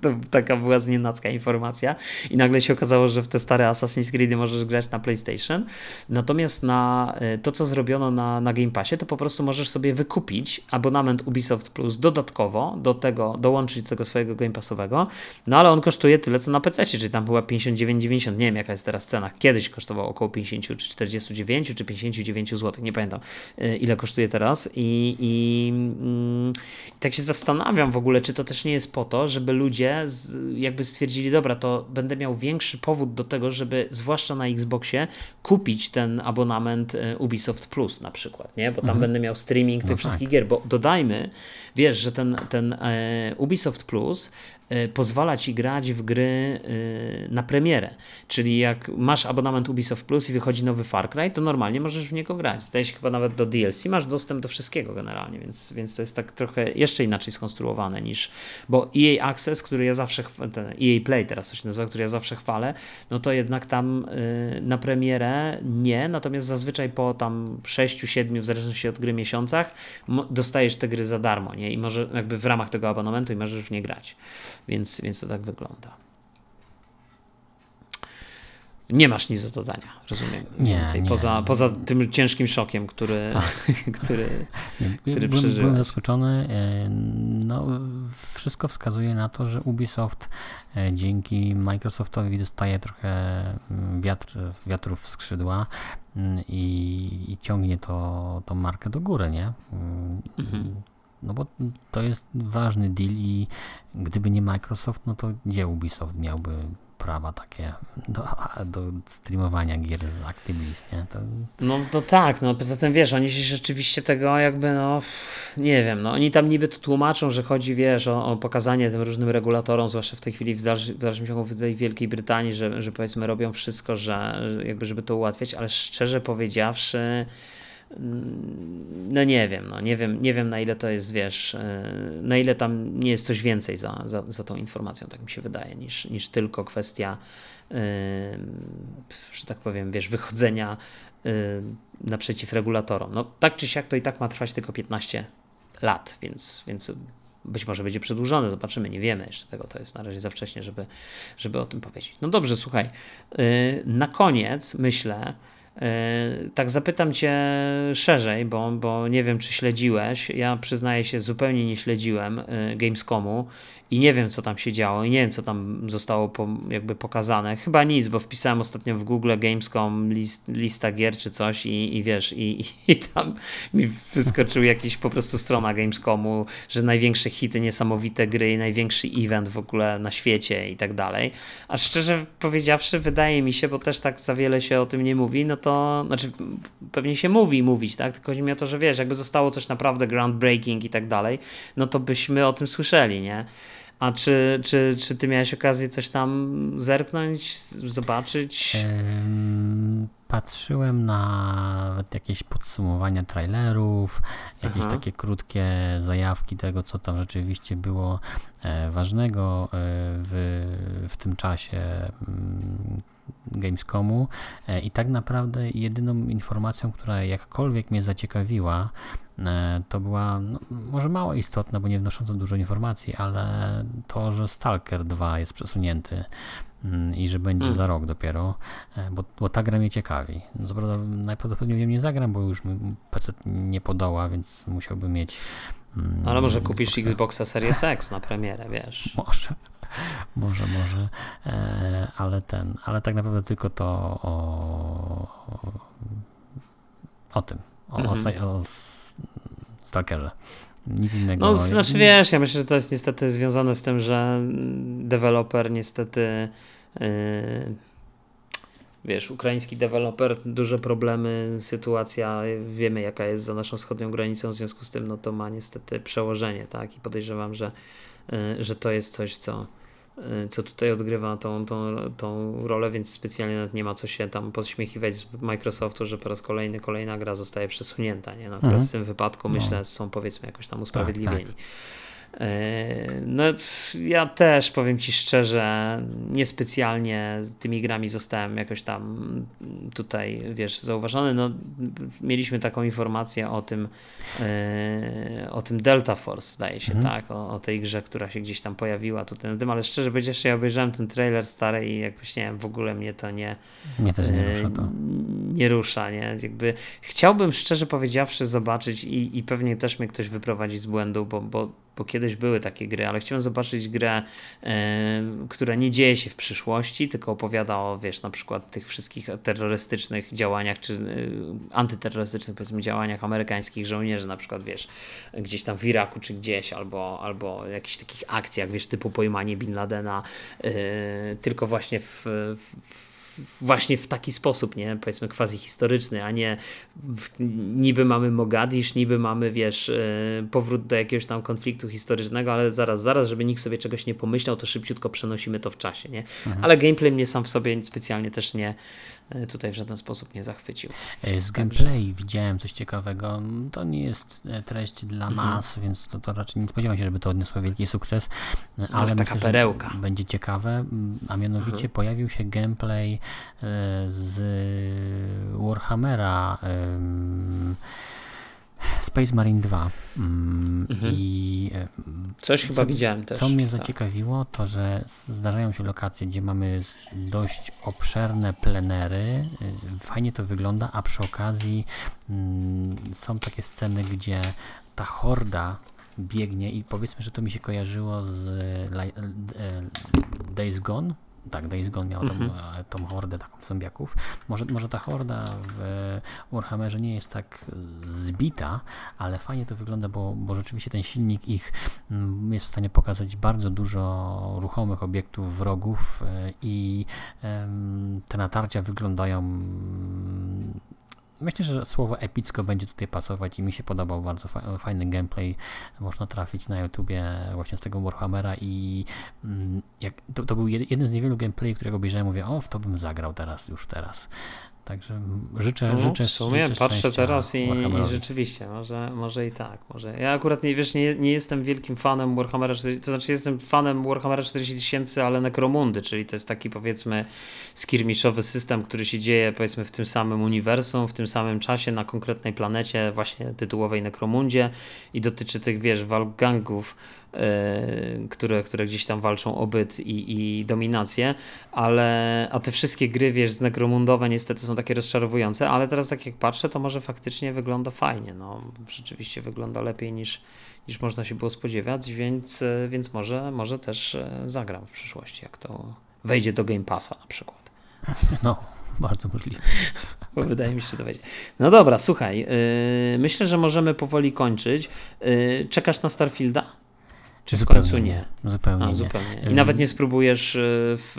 to taka była znienacka informacja. I nagle się okazało, że w te stare Assassin's Creed możesz grać na PlayStation. Natomiast na e, to, co zrobiono na, na Game Passie, to po prostu możesz sobie wykupić abonament Ubisoft Plus dodatkowo do tego, dołączyć do tego swojego Game Passowego, no ale on kosztuje tyle, co na PC, czyli tam była 59,90, nie wiem jaka jest teraz cena, kiedyś kosztował około 50 czy 49 czy 59 zł, nie pamiętam e, ile kosztuje teraz. I, i, mm, i tak się zastanawiam w ogóle, czy to też nie jest po to, żeby ludzie jakby stwierdzili, dobra, to będę miał większy powód do tego, żeby zwłaszcza na Xboxie kupić ten abonament e, Ubisoft Plus na przykład, nie? Bo tam mhm. będę miał streaming tych no wszystkich tak. gier, bo dodajmy, wiesz, że ten, ten e, Ubisoft Plus pozwala ci grać w gry y, na premierę. Czyli jak masz abonament Ubisoft Plus i wychodzi nowy Far Cry, to normalnie możesz w niego grać. Zdaje się chyba nawet do DLC, masz dostęp do wszystkiego generalnie, więc, więc to jest tak trochę jeszcze inaczej skonstruowane niż, bo EA Access, który ja zawsze, EA Play teraz to się nazywa, który ja zawsze chwalę, no to jednak tam na premierę nie, natomiast zazwyczaj po tam 6-7, w zależności od gry miesiącach, dostajesz te gry za darmo, nie? I może jakby w ramach tego abonamentu i możesz w nie grać. Więc, więc to tak wygląda. Nie masz nic do dodania, rozumiem. Nie, nie, poza, poza tym ciężkim szokiem, który, tak. który, który byłem, Byłem zaskoczony. E, no, wszystko wskazuje na to, że Ubisoft e, dzięki Microsoftowi dostaje trochę mm, wiatr, wiatrów w skrzydła mm, i, i ciągnie to, tą markę do góry, nie? Mm, mhm. No bo to jest ważny deal i gdyby nie Microsoft, no to gdzie Ubisoft miałby prawa takie do, do streamowania gier z Activision, nie? To... No to tak, no poza tym wiesz, oni się rzeczywiście tego jakby, no nie wiem, no oni tam niby to tłumaczą, że chodzi, wiesz, o, o pokazanie tym różnym regulatorom, zwłaszcza w tej chwili w, dalszy, w dalszym ciągu w tej Wielkiej Brytanii, że, że powiedzmy robią wszystko, że jakby żeby to ułatwiać, ale szczerze powiedziawszy, no nie wiem, no nie wiem, nie wiem na ile to jest, wiesz, e, na ile tam nie jest coś więcej za, za, za tą informacją, tak mi się wydaje, niż, niż tylko kwestia, yy, że tak powiem, wiesz, wychodzenia yy, naprzeciw regulatorom. No tak czy siak to i tak ma trwać tylko 15 lat, więc, więc być może będzie przedłużone, zobaczymy, nie wiemy jeszcze tego, to jest na razie za wcześnie, żeby, żeby o tym powiedzieć. No dobrze, słuchaj, yy, na koniec myślę, tak zapytam Cię szerzej, bo, bo nie wiem, czy śledziłeś. Ja przyznaję się, zupełnie nie śledziłem e, Gamescomu i nie wiem, co tam się działo i nie wiem, co tam zostało po, jakby pokazane. Chyba nic, bo wpisałem ostatnio w Google Gamescom list, lista gier czy coś i, i wiesz, i, i tam mi wyskoczył jakiś po prostu strona Gamescomu, że największe hity, niesamowite gry największy event w ogóle na świecie i tak dalej. A szczerze powiedziawszy, wydaje mi się, bo też tak za wiele się o tym nie mówi, no to znaczy pewnie się mówi mówić, tak? Tylko chodzi mi o to, że wiesz, jakby zostało coś naprawdę groundbreaking i tak dalej, no to byśmy o tym słyszeli, nie? A czy, czy, czy ty miałeś okazję coś tam zerknąć, zobaczyć? Patrzyłem na jakieś podsumowania trailerów, jakieś Aha. takie krótkie zajawki tego, co tam rzeczywiście było e, ważnego e, w, w tym czasie mm, Gamescomu e, i tak naprawdę jedyną informacją, która jakkolwiek mnie zaciekawiła, e, to była no, może mało istotna, bo nie wnosząca dużo informacji, ale to, że Stalker 2 jest przesunięty mm, i że będzie hmm. za rok dopiero, e, bo, bo ta gra mnie ciekawi. No, co prawda najprawdopodobniej nie zagram, bo już PC nie podoła, więc musiałbym mieć mm, ale może kupisz Xboxa, Xboxa Series X na premierę, wiesz. Może może, może, e, ale ten, ale tak naprawdę tylko to o, o, tym, o, mhm. o, o Stalkerze. Nic innego. No, znaczy wiesz, ja myślę, że to jest niestety związane z tym, że deweloper niestety yy, wiesz, ukraiński deweloper, duże problemy, sytuacja, wiemy jaka jest za naszą wschodnią granicą, w związku z tym no to ma niestety przełożenie, tak, i podejrzewam, że, yy, że to jest coś, co Y, co tutaj odgrywa tą, tą, tą rolę, więc specjalnie nawet nie ma co się tam podśmiechiwać z Microsoftu, że po raz kolejny kolejna gra zostaje przesunięta. Nie? No, mhm. W tym wypadku myślę, no. są powiedzmy jakoś tam usprawiedliwieni. Tak, tak. E, no, ja też powiem Ci szczerze, niespecjalnie tymi grami zostałem jakoś tam tutaj, wiesz, zauważony. No, mieliśmy taką informację o tym, e, o tym Delta Force, zdaje się, mhm. tak, o, o, tej grze, która się gdzieś tam pojawiła tutaj na tym, ale szczerze powiedziawszy, ja obejrzałem ten trailer stary i jakoś, nie wiem, w ogóle mnie to nie... Mnie też nie rusza to. Nie rusza, nie? Jakby chciałbym szczerze powiedziawszy zobaczyć i, i pewnie też mnie ktoś wyprowadzi z błędu, bo, bo bo kiedyś były takie gry, ale chciałem zobaczyć grę, e, która nie dzieje się w przyszłości, tylko opowiada o, wiesz, na przykład tych wszystkich terrorystycznych działaniach, czy e, antyterrorystycznych, powiedzmy, działaniach amerykańskich żołnierzy, na przykład, wiesz, gdzieś tam w Iraku, czy gdzieś, albo, albo jakichś takich akcjach, wiesz, typu pojmanie Bin Ladena, e, tylko właśnie w, w właśnie w taki sposób, nie? Powiedzmy quasi historyczny, a nie w, niby mamy Mogadisz, niby mamy, wiesz, yy, powrót do jakiegoś tam konfliktu historycznego, ale zaraz, zaraz, żeby nikt sobie czegoś nie pomyślał, to szybciutko przenosimy to w czasie, nie? Mhm. Ale gameplay mnie sam w sobie specjalnie też nie, E, tutaj w żaden sposób nie zachwycił. E, z gameplay widziałem coś ciekawego. To nie jest e, treść dla mhm. mas, więc to, to, raczej nie spodziewam się, żeby to odniosło wielki sukces, ale no, taka myślę, perełka. będzie ciekawe, a mianowicie mhm. pojawił się gameplay z Warhammera Space Marine 2. Mm, mhm. I e, coś chyba widziałem też. Co mnie tak. zaciekawiło, to że zdarzają się lokacje, gdzie mamy dość obszerne plenery. E, fajnie to wygląda, a przy okazji mm, są takie sceny, gdzie ta horda biegnie i powiedzmy, że to mi się kojarzyło z e, Days Gone tak, Days Gone miał mhm. tą, tą hordę taką zombiaków. Może, może ta horda w Warhammerze nie jest tak zbita, ale fajnie to wygląda, bo, bo rzeczywiście ten silnik ich mm, jest w stanie pokazać bardzo dużo ruchomych obiektów, wrogów e, i te natarcia wyglądają Myślę, że słowo epicko będzie tutaj pasować i mi się podobał bardzo fajny gameplay. Można trafić na YouTubie właśnie z tego Warhammera i mm, jak, to, to był jeden z niewielu gameplay, którego obejrzałem, mówię, o, w to bym zagrał teraz, już teraz. Także życzę, no, życzę, w sumie życzę patrzę teraz i, i, rzeczywiście, może, może i tak. Może. Ja akurat nie, wiesz, nie, nie jestem wielkim fanem Warhammera, to znaczy jestem fanem Warhammera 40 tysięcy, ale Necromundy, czyli to jest taki powiedzmy skirmiszowy system, który się dzieje powiedzmy w tym samym uniwersum, w tym samym czasie na konkretnej planecie, właśnie tytułowej Necromundzie i dotyczy tych, wiesz, walk gangów które, które gdzieś tam walczą o byt i, i dominację, ale a te wszystkie gry, wiesz, z Necromundowe niestety są takie rozczarowujące, ale teraz tak jak patrzę, to może faktycznie wygląda fajnie, no rzeczywiście wygląda lepiej niż, niż można się było spodziewać, więc, e, więc może, może też e, zagram w przyszłości, jak to wejdzie do Game Passa na przykład. No, bardzo możliwe. Bo wydaje mi się, że to będzie. No dobra, słuchaj, yy, myślę, że możemy powoli kończyć. Yy, czekasz na Starfielda? Czy w zupełnie końcu nie? Zupełnie A, nie. Zupełnie. I nawet nie spróbujesz e, w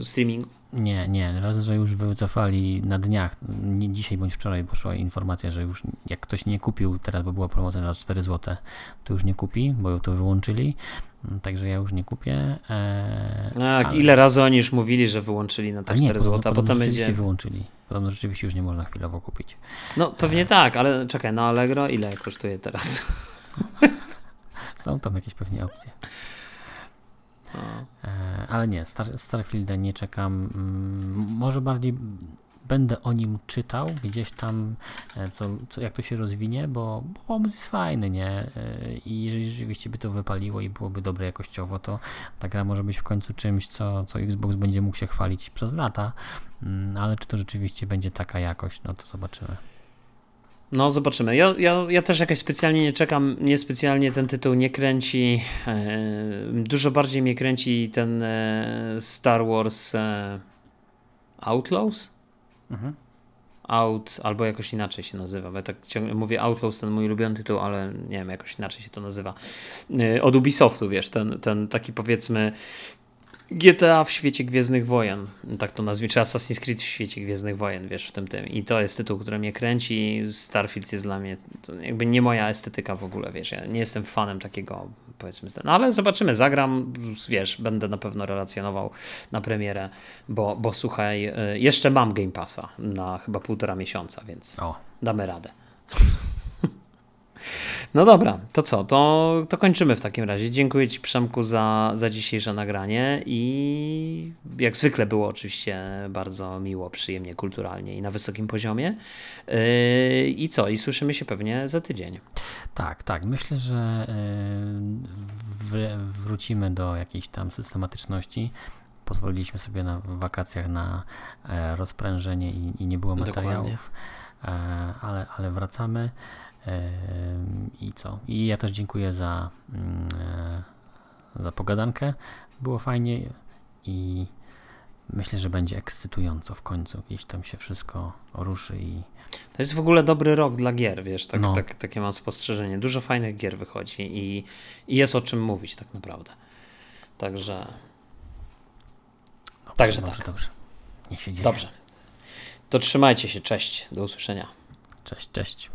e, streamingu? Nie, nie. Raz, że już wycofali na dniach, nie dzisiaj bądź wczoraj poszła informacja, że już jak ktoś nie kupił teraz, bo była promocja na 4 zł, to już nie kupi, bo to wyłączyli. Także ja już nie kupię. Eee, tak, ale... ile razy oni już mówili, że wyłączyli na te 4 zł, a potem będzie. wyłączyli. Potem rzeczywiście już nie można chwilowo kupić. No pewnie eee. tak, ale czekaj, na Allegro ile kosztuje teraz? Są tam jakieś pewnie opcje. E, ale nie, Star, Starfielda nie czekam. Mm, może bardziej będę o nim czytał gdzieś tam, e, co, co, jak to się rozwinie, bo, bo pomysł jest fajny, nie? E, I jeżeli rzeczywiście by to wypaliło i byłoby dobre jakościowo, to ta gra może być w końcu czymś, co, co Xbox będzie mógł się chwalić przez lata, mm, ale czy to rzeczywiście będzie taka jakość, no to zobaczymy. No, zobaczymy. Ja, ja, ja też jakoś specjalnie nie czekam, niespecjalnie ten tytuł nie kręci. E, dużo bardziej mnie kręci ten e, Star Wars e, Outlaws? Mhm. Out, albo jakoś inaczej się nazywa. Ja tak ciągle mówię Outlaws, ten mój ulubiony tytuł, ale nie wiem, jakoś inaczej się to nazywa. Od Ubisoftu, wiesz, ten, ten taki powiedzmy GTA w świecie Gwiezdnych Wojen, tak to nazwijmy, czy Assassin's Creed w świecie Gwiezdnych Wojen, wiesz, w tym tym. I to jest tytuł, który mnie kręci. Starfield jest dla mnie jakby nie moja estetyka w ogóle, wiesz. Ja nie jestem fanem takiego, powiedzmy, no ale zobaczymy, zagram, wiesz, będę na pewno relacjonował na premierę, bo, bo słuchaj, y, jeszcze mam Game Passa na chyba półtora miesiąca, więc o. damy radę. No dobra, to co? To, to kończymy w takim razie. Dziękuję Ci, Przemku, za, za dzisiejsze nagranie i jak zwykle było oczywiście bardzo miło, przyjemnie, kulturalnie i na wysokim poziomie. Yy, I co? I słyszymy się pewnie za tydzień. Tak, tak. Myślę, że yy, wrócimy do jakiejś tam systematyczności pozwoliliśmy sobie na wakacjach na e, rozprężenie i, i nie było materiałów, e, ale, ale wracamy. I co? I ja też dziękuję za, mm, e, za pogadankę. Było fajnie i myślę, że będzie ekscytująco w końcu. Gdzieś tam się wszystko ruszy i. To jest w ogóle dobry rok dla gier, wiesz, tak, no. tak, takie mam spostrzeżenie. Dużo fajnych gier wychodzi i, i jest o czym mówić tak naprawdę. Także. Dobrze, Także dobrze, tak. Dobrze. Niech się dzieje. Dobrze. To trzymajcie się. Cześć. Do usłyszenia. Cześć, cześć.